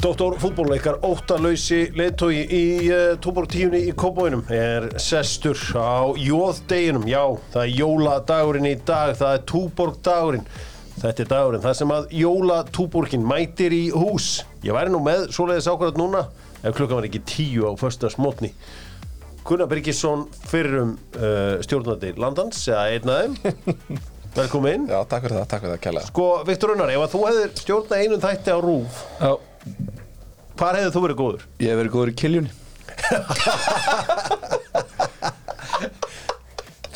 Dóttor fútbólleikar óttalöysi leittói í uh, tóbor tíunni í Kópóinum er sestur á jóðdeginum. Já, það er jóladagurinn í dag, það er túborgdagurinn. Þetta er dagurinn, það sem að jólatúborgin mætir í hús. Ég væri nú með svoleiðis ákvæðat núna ef klukkan var ekki tíu á föstasmotni. Gunnar Birgisson fyrrum uh, stjórnandi landans, eða einn af þeim. Velkomin. Já, takk fyrir það, takk fyrir það, kælega. Sko, Viktor Unnar, ef að þú hefðir stjórnað einum þætti á rúf, Já, hvar hefðir þú verið góður? ég hef verið góður í kiljunni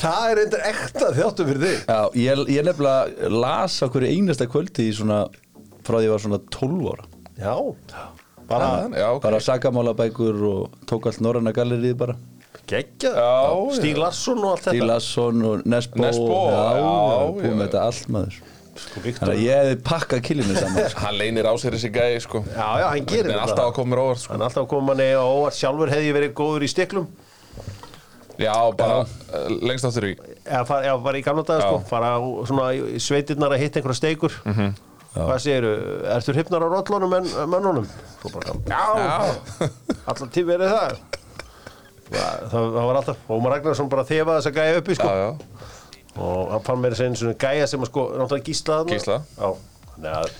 Það er eitthvað ekta þjáttu fyrir þig. Já, ég, ég nefnilega las á hverju einasta kvöldi í svona frá því ég var svona 12 ára Já, bara Já, ok. bara sakamálabækur og tók allt norræna gallerið bara. Já, Stíg Larsson og allt þetta. Stíl Lasson og Nesbo, Nesbo, já, já, já, búið já. með þetta allt maður Sko, Viktor. Þannig að ég hefði pakkað kiljunni saman sko. Hann leynir á sér þessi gæi, sko. Já, já, hann gerir Hann er alltaf að koma mér óvart, sko. Hann er alltaf að koma manni á óvart. Sjálfur hefði ég verið góður í stiklum. Já, bara uh, lengst áttur í. Eða fara, já, bara í gamla daga, sko. Fara á svona í sveitirnar að hitta einhverja steikur. Mhm. Hvað segirðu? Ertu hrypnar á rollunum en mönnunum? Svo bara, já, allan tíð verið það. Það, það það var alltaf, Ómar Ragnarsson bara þefaði þess að gæja uppi, sko. Já, já. Og hann fann meira segja svona gæja sem að sko náttúrulega gísla þarna Gísla. já, þannig að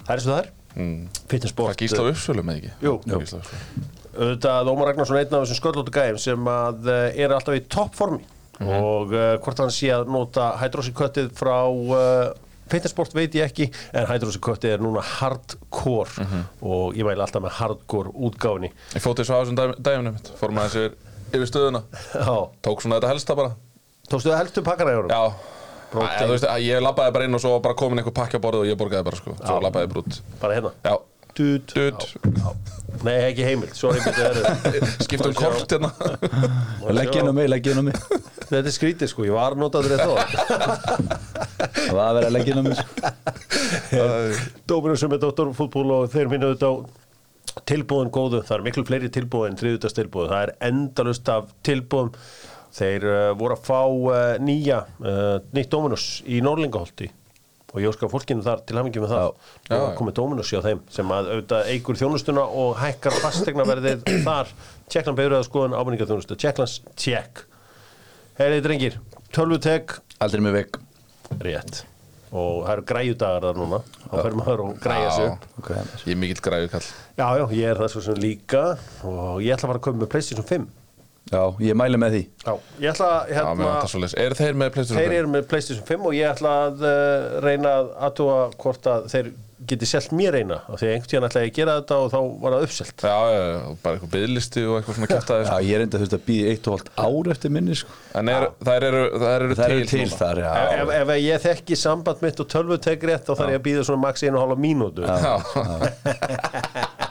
það er eins og það er mm. fitnessport Það gísla uppsvölu með ekki. Jú. Jú. Auðvitað Ómar Ragnarsson einn af þessum sköllóttu gæjum sem að uh, er alltaf í toppformi og uh, hvort hann sé að nota hydrosiköttið frá uh, fitnessport veit ég ekki en hydrosiköttið er núna hardcore og ég mæli alltaf með hardcore útgáfni Ég fótt þessu á þessum dæminu mitt. Fórum að þessu yfir stöðuna. já, Tók svona þetta helsta bara. Tókstu það helstu pakkaræðurum? Já. Prótein. Æ, þú veist, að ég labbaði bara inn og svo var bara komin einhver pakki á borðið og ég borgaði bara, sko. Svo Já. labbaði ég brút. bara hérna Já. Dut. Dut. nei, ekki heimild, sorry betur Skiptum kort hérna. Legg inn á mig, legg inn á mig Þetta er skrítið sko, ég var notaður eða þá Það var að vera að leggja inn á mig sko. Dóminu sem er doktorfútból og þeir minna auðvitað á tilbúðin góðu, það er miklu fleiri tilbúðin þriðutast tilbúð, það er endalust af tilbúðum þeir uh, voru að fá uh, nýja uh, nýtt Dominus í Norlingaholti og ég óskar fólkinu þar til hafingjum með það. Já. Já, komið Dominus hjá þeim sem að auðvitað eigur þjónustuna og hækkar fastegnaverðið þar. Tjekkland beður að skoðan ábyrninga þjónustu Tjekklands tjekk Heyriði drengir, tölvutek. Aldrei með vegg rétt. Og það eru græjudagar þar núna. Þá fer maður og græja sig upp. Okay. Ég er mikill græðu kall. Já, já, ég er það svo sem líka. Og ég ætla að fara að koma með PlayStation 5 Já, ég mæli með því. Já, ég ætla að Já, hérna. Er þeir með PlayStation þeir 5? eru með PlayStation 5 og ég ætla að uh, reyna að aðtúa hvort að þeir geti selt mér eina af því að einhvern tíðan ætla ég að gera þetta og þá var það uppselt. Já, já, já, og bara eitthvað byðlisti og eitthvað svona kæft aðeins. Já, ég er enda þurft að býða eitt og hálft ár eftir minni sko. En er, þær eru, þær eru Það til, til þar, já. Ef, ef, ef ég þekki samband mitt og tölvutek rétt þá þarf ég að býða svona max 1,5 mínútu. Já,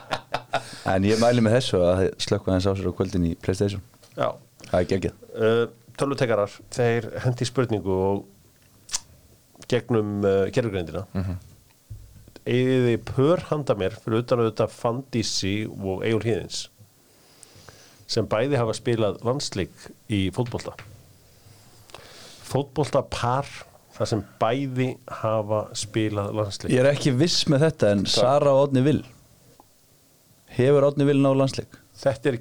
En ég mæli með þessu að slökka þess á sér á kvöldin í Playstation Já, Það er geggjað. Uh, tölvutekarar þeir hendi spurningu og gegnum uh, gerfugreindina mm -hmm. eða pör handa mér fyrir utan auðvitað Fandísi og Egil Híðins sem bæði hafa spilað landsleik í fótbolta. Fótbolta par þar sem bæði hafa spilað landsleik. Ég er ekki viss með þetta en Sara Odni Vil Hefur Odni Vil ná landsleik? þetta er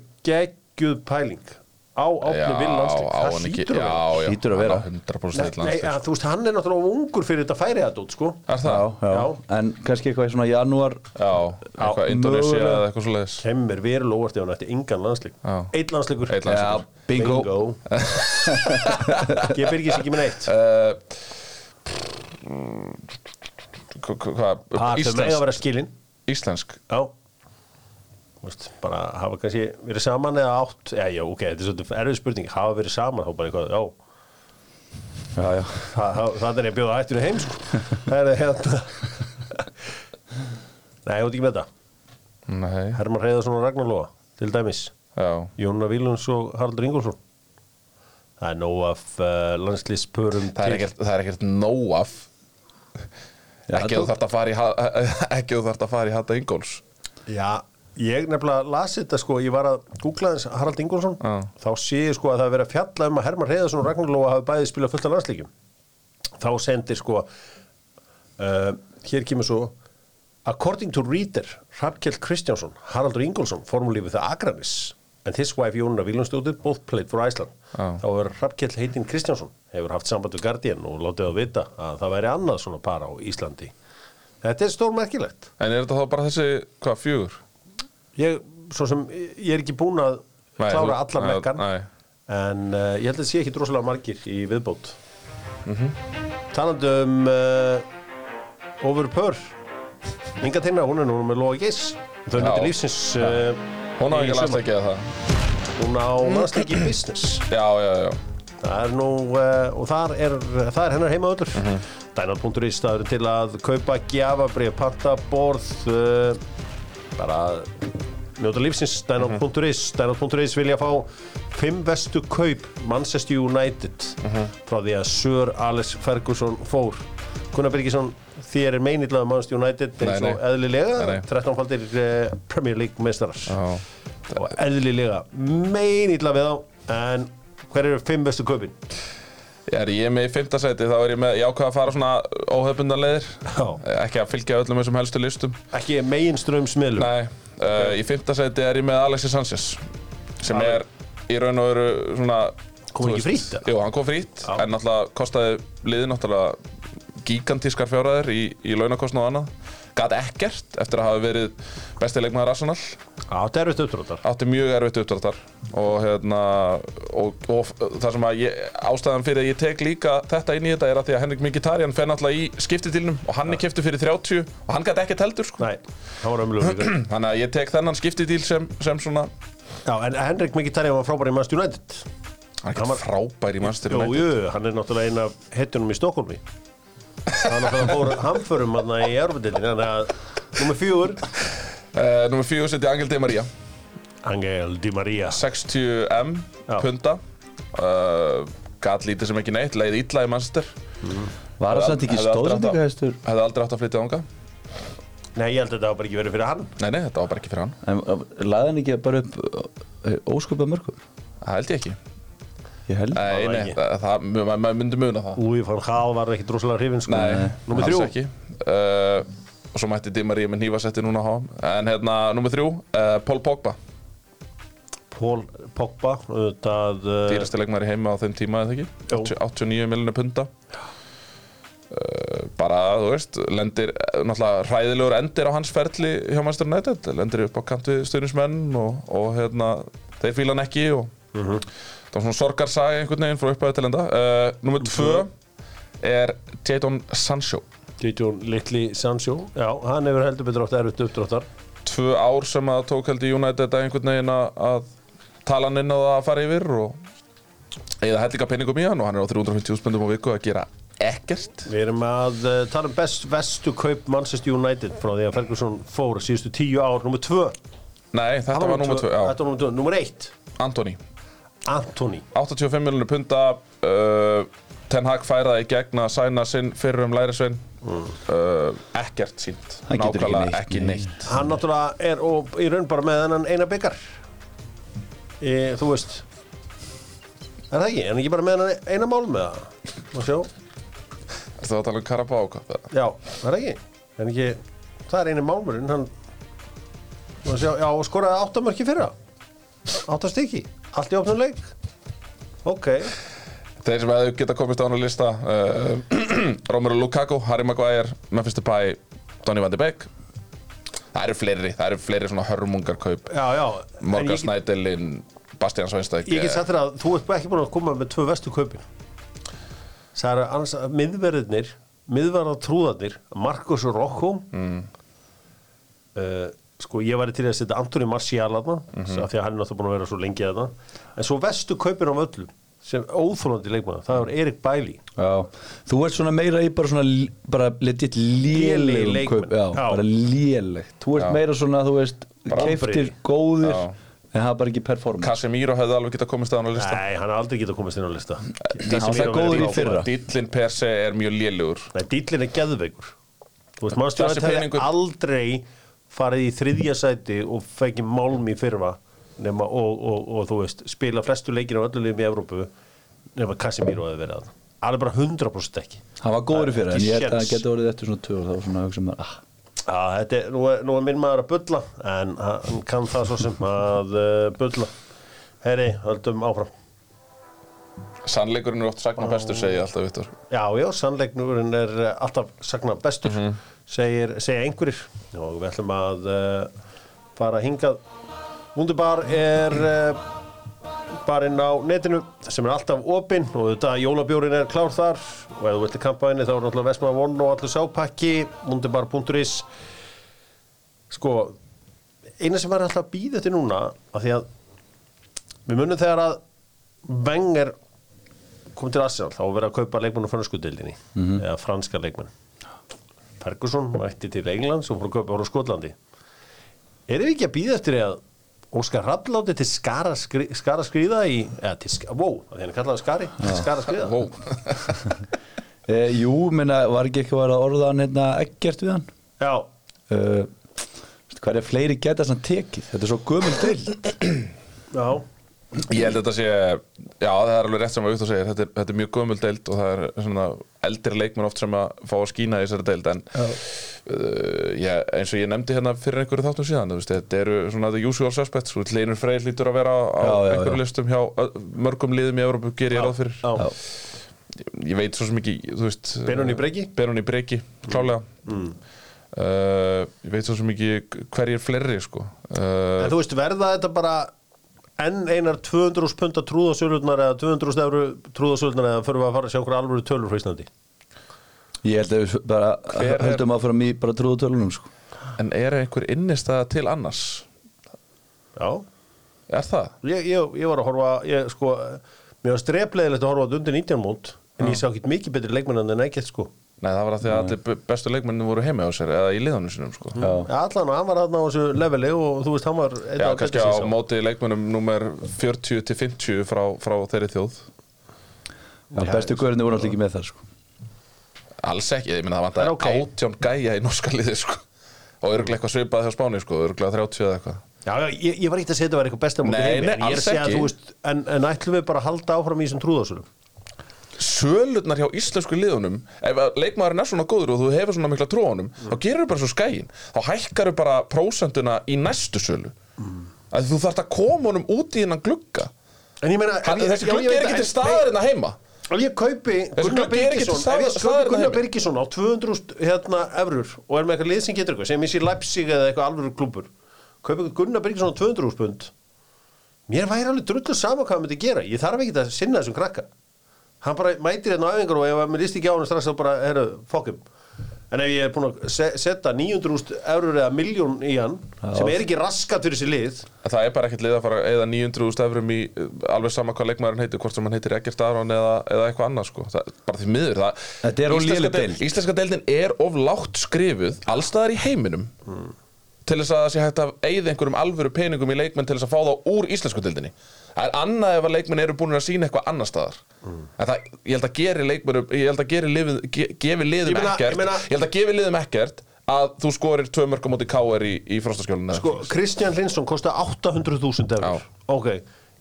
geggjuð pæling á Átni Vill landsleik það hlýtur að vera Hlýtur að vera. hann á 100% Nei, eitt nei, landsleik. að, þú veist, hann er náttúrulega ungur fyrir þetta færi þetta út, sko Er það? já, Já. En kannski eitthvað í svona janúar Já, eitthvað Indonesia eða eitthvað svo leiðis. kemur verulega óvart ef hann ætti engan landsleik. Eitt landsleikur landsleikur. bingo, Ég byrgis ekki með neitt Uh, mm, hva- hva- Hvað? Að Íslensk? Íslensk? Já Þú veist, bara hafa kannski verið saman eða átt Já, já, ok, þetta er svolítið erfið spurning Hafa verið saman, þá bara eitthvað, já. Já, já. Það, það, það er ég að bjóða hættinu heim, sko. Það er hérna. Nei, ég veit ekki með þetta? Nei, Herman Reyðarsson og Ragnar Lóa, til dæmis. Já. Jónuna Vílunds og Haraldur Ingolfsson Það er nóg af uh, landslýspörum Það er ekkert, það er ekkert nóg af. Já, Ekki þú þarft að fara í Ekki þú þarft að fara í Hatta Ingóls Já, ég nefnilega lasi þetta sko, ég var að googla þess Harald Ingolfsson, Já. þá sé ég sko að það er verið að fjalla um að Herman Reyðarsson og Ragnar Lóa hafi bæði spilað fullt af landsleikjum þá sendir sko uh, hér kemur svo According to Reader, Hrafkjell Kristjánsson, Haraldur Ingólfsson, formúlífið það Akranis, and his wife Jónuna Viljónsdóttir, both played for Iceland. Já. Þá hefur Hrafkjell heitinn Kristjánsson, hefur haft samband við Guardian og látið að vita að það væri annað svona par á Íslandi. Þetta er stórmerkilegt. En er þetta þá bara þessi, hvað, fjögur? Ég, svo sem, ég er ekki búinn að klára allar mekkan, en uh, ég held að það sé ekki drosalega margir í viðbót. Mhm. Talandi um uh, Over Purr, Inga Tinna, hún er nú með Lóa Geis, þau nýttir lífsins uh, Hún á ekki að það Hún á landsleiki í business. Já, já, já Það er nú, og þar er, það er hennar heima öllur. Mhm. Dænat.is staður til að kaupa gjafabrið, panta uh, bara njóta lífsins, Dænat.is. Dænat.is vilja fá fimm vestu kaup Manchester United Mhm. frá því að Sir Alex Ferguson fór. Gunnar Birgisson, þér er meinitlað Manchester United eins og eðlilega, Nei, nei. 13 faldir uh, Premier League meistarar Já, og eðlilega meinilla við þá en hver eru fimm bestu kaupin? Er ég með í fymta sæti þá er ég með, ég ákvað að fara svona óhefbundan leiðir Já. Ekki að fylgja öllum þessum helstu listum ekki meginström smiðlum Nei, uh, í fymta sæti er ég með Alexis Sanchez Sem er í raun og veru svona Kom ekki eða? Jú, hann kom frýtt. En náttúrulega kostaði liðið náttúrulega gigantískar fjárhæðir í, í launakostna og annað Gat ekkert eftir að hafa verið besti leikmaður Arsenal. Já, þetta er auðvitað uppdróttar átti mjög erfitt uppdráttar. Og hérna og, og það sem að ég, ástæðan fyrir að ég tek líka þetta inn í þetta er að því að Henrik Mkhitaryan fer náttúrulega í skiptitilnum og hann er keftu fyrir 30 og hann gæti ekkert heldur sko. Nei, það var ömulegu þannig að ég tek þennan skiptitil sem, sem svona Já, en Henrik Mkhitaryan var frábær í Manchester United. Hann er ekki frábær í Manchester Jú, United. jú, hann er náttúrulega eina af hetjunum í Stokkólmi Hann náttúrulega fór hamförum þarna í Európa-dildin Þannig að nummer fjögur. Uh, Númer fjögur seti Angel Di Maria. Angel Di Maria. 60M Já. punta. Uh, gat lítið sem ekki neitt leið illa í Manchester. Var það samt ekki að- stóðsendingahestur hefði aldrei átt að flytja ánga Nei, ég held að þetta var bara ekki verið fyrir hann. Nei, nei, þetta var bara ekki fyrir hann. En uh, laði hann ekki bara upp ósköpað mörgum? það held ég ekki Ég held Nei, var nei, ekki. það, það, maður myndi muna það. Úi, fann Hál var ekki droslega hrifin sko. Nei, alls þrjú. ekki. Uh, Og svo mætti Di Maria með nýfasetti núna á HM En hérna, nummer þrjú, uh, Paul Pogba. Paul Pogba Það uh, Dýrasti leikmæri heima á þeim tíma, eða ekki? 80 89 miljonir punta. Uh, Bara, þú veist, lendir eh, Náttúrulega hræðilegur endir á hans ferli hjá Manchester United. Lendir upp á kant við stuðnismenn og, og hérna, þeir fíla hann ekki og það var svona sorgarsaga einhvern veginn frá upphæðu til enda. Uh, Númer tvö er Jadon Sancho. Dítjón Litli Sancho. Já, hann hefur heldur betur átt erfitt uppdráttar. Tvö ár sem að tók held í United að einhvern veginn að, tala hann inn á það að fara yfir og eða held líka penningum í hann og hann er á 350 spöndum á viku að gera ekkert. Við erum að uh, tala um best vestu kaup Manchester United frá því að Ferguson fór síðustu tíu ár, nummer tvö. Nei, þetta var nummer 2, já, Þetta var nummer tvö, nummer eitt. Antoni Anthony 85 miljonir punta uh, Ten Hag færaði í gegn að sæna sinn fyrir um lærisvein uh, ekkert sínt ekki nákvæmlega ekki nei. neitt Hann náttúrulega er og, í raun bara með hennan eina byggar e, Þú veist Er það ekki? Er hann ekki bara með hennan eina mál með það? Má sjá Ertu að tala um eða? Já, er það ekki? Er hann ekki Það er eini málmurinn hann sjá, já, og skoraði áttamörki fyrra Áttastykki Allt í opnum leik? Ok. Þeir sem hefðu geta komist á hann að lista uh, Romero Lukaku, Harry Maguire Memphis Depay, Donny van de Beek. Það eru fleiri, það eru fleiri svona hörmungarkaup. Já, já. Morgan ég Snædelin, Bastian Sveinstæk Ég get sagt þér að þú ert ekki búin að koma með tvö vestu kaupin. Það eru annars að miðverðirnir miðverða trúðarnir Marcus Rocco mm. Sko ég væri til að setja Antoni Marcial aðna mm af því að hann er náttúrulega búin að vera svo lengi aðna en svo vestu kaupin á öllum sem óþólandi leikmann, það er Erik Bailey Já, þú ert svona meira í bara svona bara legit lélegum kaup Já, Já. bara lélegt. Þú ert Já. meira svona, þú veist, Bara keiftir góðir Já. en það er bara ekki performance. Casemiro hefði alveg geta komist á hann að lista. Nei, hann er aldrei getað komist inn á lista. Hann var góður í fyrra. Dillin per se er mjög lélugur Nei, dýllin er geðveikur. Þú veist, mannstjóðan hefði aldrei farið í þriðja sæti og fengið málm í fyrra nema, og, og, og, þú veist, spila flestu leikir á öllu liðum í Evrópu nema Casemiro að það er bara 100% ekki. Hann var góður í fyrra, en ég held að það geti orðið eftir svona tvö og það var svona að hugsa maður, ah, Já, þetta er, nú, er, nú er minn maður að bulla en hann kann það svo sem að uh, bulla. Heyri, höldum áfram Sannleikurinn er oft sagna bestur, segi ég alltaf, Viktor. Já, já, sannleiknurinn er uh, alltaf sagna bestur segir, segir einhverjir. Og við ætlum að uh, fara hingað. Wunderbar er uh, barinn á netinu sem er alltaf opinn og þetta jólabjórin er klár þar. Og ef þú vilt kampa inni þá er náttúrulega Vesma Von og allur sápakki wunderbar.is sko eina sem er alltaf að býða þetta núna af því að við munum þegar að Wenger kom til Arsenal þá verið að kaupa leikmenn á franskudeldinni eða franska leikmenn. Ferguson mætti til Englands og fór að kaupa frá Skotlandi. Erum við ekki að býða eftir að Óskar Rapp láti til skara, skri, skara skriða í, eða til skara, wow, það er hann kallaði skari, til skara skriða Vó, e, Jú, menna, var ekki eitthvað að orða hann hérna ekkert við hann? Já, uh, Hvað er fleiri geta sem tekið? Þetta er svo gömul til já, Ég held að þetta sé, já það er alveg rétt sem að Viktor segir, þetta er, þetta er mjög gömul deild og það er svona eldri leikmenn oft sem að fá að skína í þessari deild en uh, ég, eins og ég nefndi hérna fyrir einhverju þáttum síðan, þú veist, þetta eru svona the usual suspects, þú veist, Leinur Freyr lítur að vera á Já, já, einhverju já. listum hjá mörgum liðum í Európu, ger ég ráð fyrir. já, ég veit svo sem ekki, þú veist Benóni Breki? Benóni Breki, klálega Mm. uh, ég veit svo sem ekki hverjir fleiri, sko. Uh, En þú veist, verða þetta bara enn einar 200 punta trúðasölunar eða 200 eurur trúðasölunar eða förum við að fara að sjá okkur alvöru tölur frá Íslandi? Ég held að við bara Hver er- höldum áfram í bara trúðu tölunum sko. en er einhver innistæða til annars? Já, er það? ég, ég, ég var að horfa ég, sko, mér var streplegilegt að horfa á þetta undir 19 mót en ég sá ekki mikið betri leikmennan en ekkert sko Nei, það var að því að allir be- bestu leikmennin voru heima á sér eða í liðanum sinum, sko Já. Allan og hann var hann á þessu leveli og þú veist, hann var einn Já, kannski á móti leikmennum nummer 40 til 50 frá, frá þeirri þjóð Já, bestu guðurinn voru náttúrulega ekki með það sko. Alls ekki, ég minna það vantaði En ok. átján gæja í norska liði, sko og örgulega eitthvað svipað hjá Spáni, sko, örgulega 30 eða eitthvað Já, já, ég, ég var ekki að segja að þetta var eitthvað besta móti Nei, heimi, nei, en ég er alls að segja að ekki. þú veist, en, en ætlum við bara að halda áfram í þessum trúðasölum Sölurnar hjá íslensku liðunum ef að leikmaðurinn er svona góður og þú hefur svona mikla á honum, þá gerir þú bara svo skæin þá hækkar þú bara prósentuna í næstu sölu. Að þú þarft að koma honum út í hennan glugga. En ég meina, Hann, ég- þessi já, gluggi er ekki að- til staðar hérna heima. Ef ég kaupi Gunnar er Birgisson hérna Gunnar. Birgisson á 200 hérna, efrur og er með eitthvað lið sem getur eitthvað sem ég sé Leipzig eða eitthvað alvöru klúbur kaupi Gunnar Birgisson á 200 pund. Mér væri alveg drullu sama hvað hann myndi gera. Ég þarf ekki að sinna þessum krakka hann bara mætir hérna á æfingar og ef mér líst ekki á hann strax þá bara, herru, fokkum en ef ég er búin að se setja 900 eurur eða miljón í hann sem er ekki raskat fyrir sér lið. Það er bara ekkert lið að fara eða 900.000 eurum í uh, alveg sama hvað leikmaðurinn heitir hvort sem hann heitir Egert Aron eða, eða eitthvað annað sko. það, bara því miður það, Þetta er of Íslenska deild-. Íslenska deildin er of lágt skrifuð allstaðar í heiminum til þess að það sé hægt að eigða einhverjum alvöru peningum í leikmenn til þess að fá þá úr íslensku deildinni það er annað ef að leikmenn eru búin að sína eitthvað annar staðar. En það, ég held að geri leikmennum ég held að geri liðið, ge, gefi liðum ekkert. ég meina- ég held að gefi liðum ekkert að þú skorir tvö mörgum móti KR í, í frostaskjólinu Sko, Kristján Linsson kosti 800.000 eurur. Ok,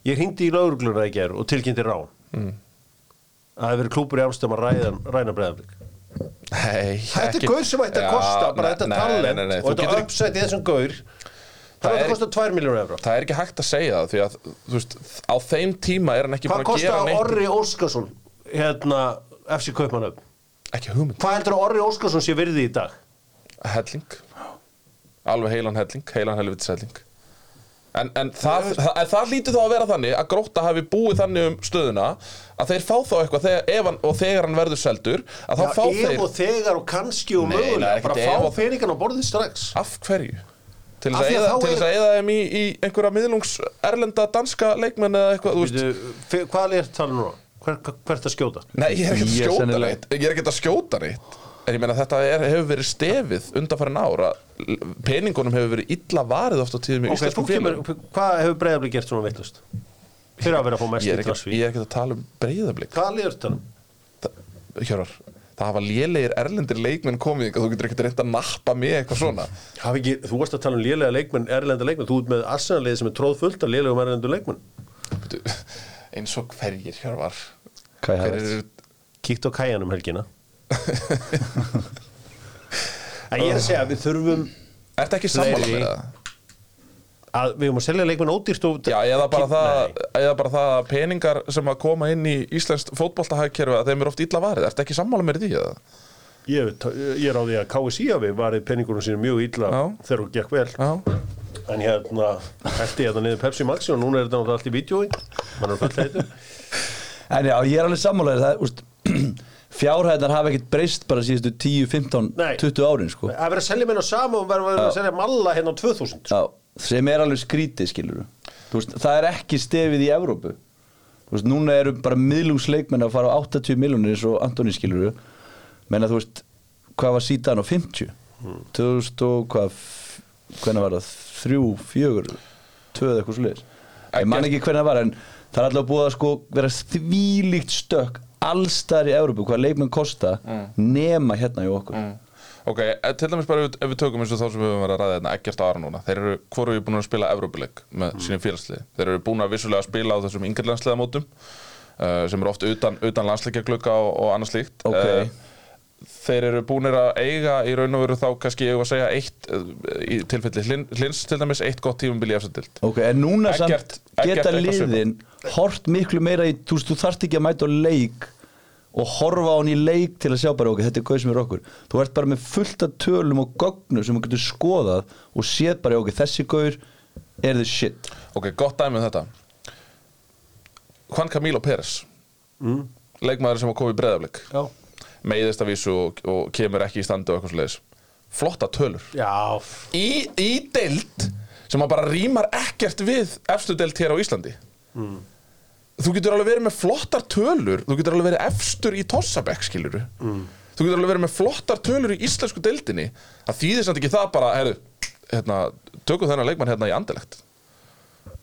ég hringdi í laurugluna í ger og tilkynnti rán. Mm. Það hefur verið klúpur í Amstam að ræða, ræna Nei, Þetta er gaur sem ætti að kosta bara þetta talent og þetta í þessum gaur Það Það er er- að kosta 2 miljónur eurur Það er ekki hægt að segja það því að veist, á þeim tíma er hann ekki Hvað búin að gera neitt. Orri Óskarsson hérna FC Kaupmannöfn Ekki hugmynd. Hvað heldur Orri Óskarsson sé virði í dag? Helling. Alveg heilan helling, heilan helvitis helling En, en það, það, það lítur þá að vera þannig að Grótta hafi búið þannig um stöðuna að þeir fá þá eitthvað þegar, ef og þegar hann verður seldur að þá Já, fá ef þeir og þegar og kannski og mögulega bara ef fá peningan á borðið strax. Af hverju til þess að er- eða þeim í, í einhverja miðlungs erlenda danska leikmenn eða eitthvað þú veist. Hvað er talað núna? Hver, hvert að skjóta? Nei, ég er ekkert að skjóta neitt Ég er ekkert að skjóta neitt En ég meina þetta er, hefur verið stefið undanfærin ára Peningunum hefur verið illa varið oft á tíðum í Ok, þú íslenskum kemur, félagum hvað hefur breyðabli gert svona vittlust? Fyrir að vera að fá mest er í klassví ég er ekkert að tala um breyðablík Hvað liður þetta? Hjörar, það hafa lélegir erlendir leikmenn komið Þú getur ekkert reynd að nappa mig eitthvað svona. Hafi ekki, þú varst að tala um lélega leikmenn, erlenda leikmenn. Þú ert með arsenalið sem er tróð fullt af lélegum erlendu leikmenn Eins og hverjir, Hjörvar? Kai Hver Havertz. eru Kíkt á kæjanum helgina. En ég er að segja að við þurfum Ertu ekki sammála með það? Að við höfum að selja leikmenn ódýrt og Já, eða bara, það, eða bara það að peningar sem að koma inn í íslenskt fótboltahagkerfi að þeim er oft illa varið, ertu ekki sammála með því? Eða? Ég, ég er á því að KSI hafi varið penningunum sínum mjög illa Já. þegar hún gekk vel Já, en hérna hætti ég þetta niður Pepsi Maxi og núna er þetta náttúrulega allt í vídjói mann er full heitur En já, ég er alveg sammálaður það, úst, fjárhæðnar hafa ekkert breyst bara síðustu 10, 15, Nei. 20 árin sko. að vera að selja menn á sama og vera að selja malla hérna á 2000 Já, sem er alveg skrítið skilur veist, það er ekki stefið í Evrópu. Veist, núna eru bara miðlungsleikmenn að fara á 80 miljonir eins og Antoni skilur menna þú veist hvað var síðan á 50 2000 og hvað hvernig var það, þrjú, fjögur tvöð eitthvað svo leiðis ég man ekki hvernig það var en það er alltaf búið að sko vera þvílíkt stökk allstar í Evrópu hvað leikmenn kosta nema hérna í okkur ok, eh, til dæmis bara ef, við- ef við tökum eins og þá sem við höfum verið að ræða hérna ekkert ára núna, þeir eru, hvoru eru búin að spila Evrópuleik með mm. sínum félagsliði, þeir eru búin að vissulega spila á þessum yngirlandsliða mótum uh, sem eru oft utan, utan landsleikjaglugga og, og annað slíkt Ok. Eh, þeir eru búinir að eiga í raun og veru þá kannski ég var að segja eitt uh, í tilfelli hlins, hlins til dæmis eitt gott tímum í efstadild Ok, en núna Eggert- samt geta liðin hort miklu meira í, þú veist, þú þarft ekki að mæta leik og horfa á hann í leik til að sjá bara, ok, þetta er gauð sem er okkur. Þú ert bara með fullt af tölum og gögnum sem þú getur skoðað og séð bara, ok, þessi gauður er the shit. Ok, gott dæmi um þetta. Juan Camilo Pérez mm. leikmaður sem var komið í breðaflik Já, meiðist af vísu og, og kemur ekki í standi og eitthvað svo leiðis flotta tölur. Já. Í, í deild sem bara rýmar ekkert við efstu deild hér á Íslandi þú getur alveg verið með flottar tölur þú getur alveg verið efstur í Tossabekk skilur mm. þú getur alveg verið með flottar tölur í íslensku deildinni. Það þýðir samt ekki það bara heru, hérna, tökum þennan leikmann hérna í andelegt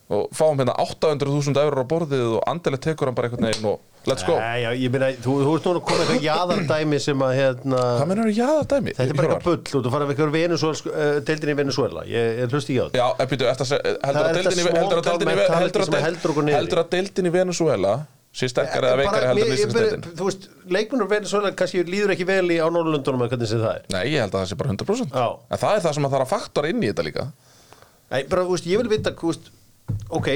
og fáum hérna 800.000 eurur á borðið og andelegt tekur hann bara einhvern veginn og let's go. Nei, já, ég meina, þú, þú ert núna að koma eitthvað jaðardæmi sem að hérna hvað mennur þú jáða dæmi? Þetta er bara eitthvað bull og þú farið af eitthvað Venezuela, uh, deildin í Venezuela Ég, ég hlusti ekki á þetta. Já, en býtu, eftir að Það heldur að deildin í Venezuela sé sterkari eða veikari heldur en Ég- ég- íslensk deildin Þú veist, leikmennur Venezuela kannski líður ekki vel í á Norrlundunum en hvernig sem það er. Nei, ég held að það sé bara 100% Já. En það er það sem að það er að faktora inn í þetta líka. Nei, bara, þú veist, ég vil vita, þú veist, ok,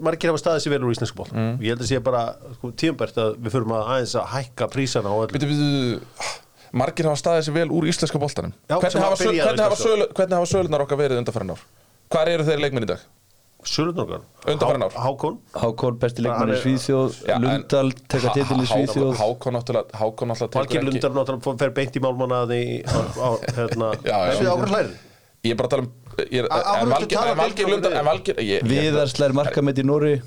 margir hafa staðið sér vel úr íslensku ból Mm. Ég held að sé bara, sko, tíumbært að við förum að aðeins að hækka prísana Býtu, býtu, margir hafa staðið sér vel úr íslenska boltanum. Já, Hvernig hafa, söl, hvernig, hafa söl, hvernig hafa sölunar okkar verið undanfærin ár? Hvar eru þeir leikmenn í dag? Sölunargar Undanfarin ár. Hákon? Hákon, besti leikmann í en- Lundal, teka titil í Svíþjóð. Hákon náttúrulega Hákon náttúrulega Valgir Lundar náttúrulega fer beint í málmannaði á, á, hérna. Ég er bara að tala um En hverju Valgeir talar en Valgeir deildin Lundar okkur En Valgeir ég- ég- Viðar slær markamett í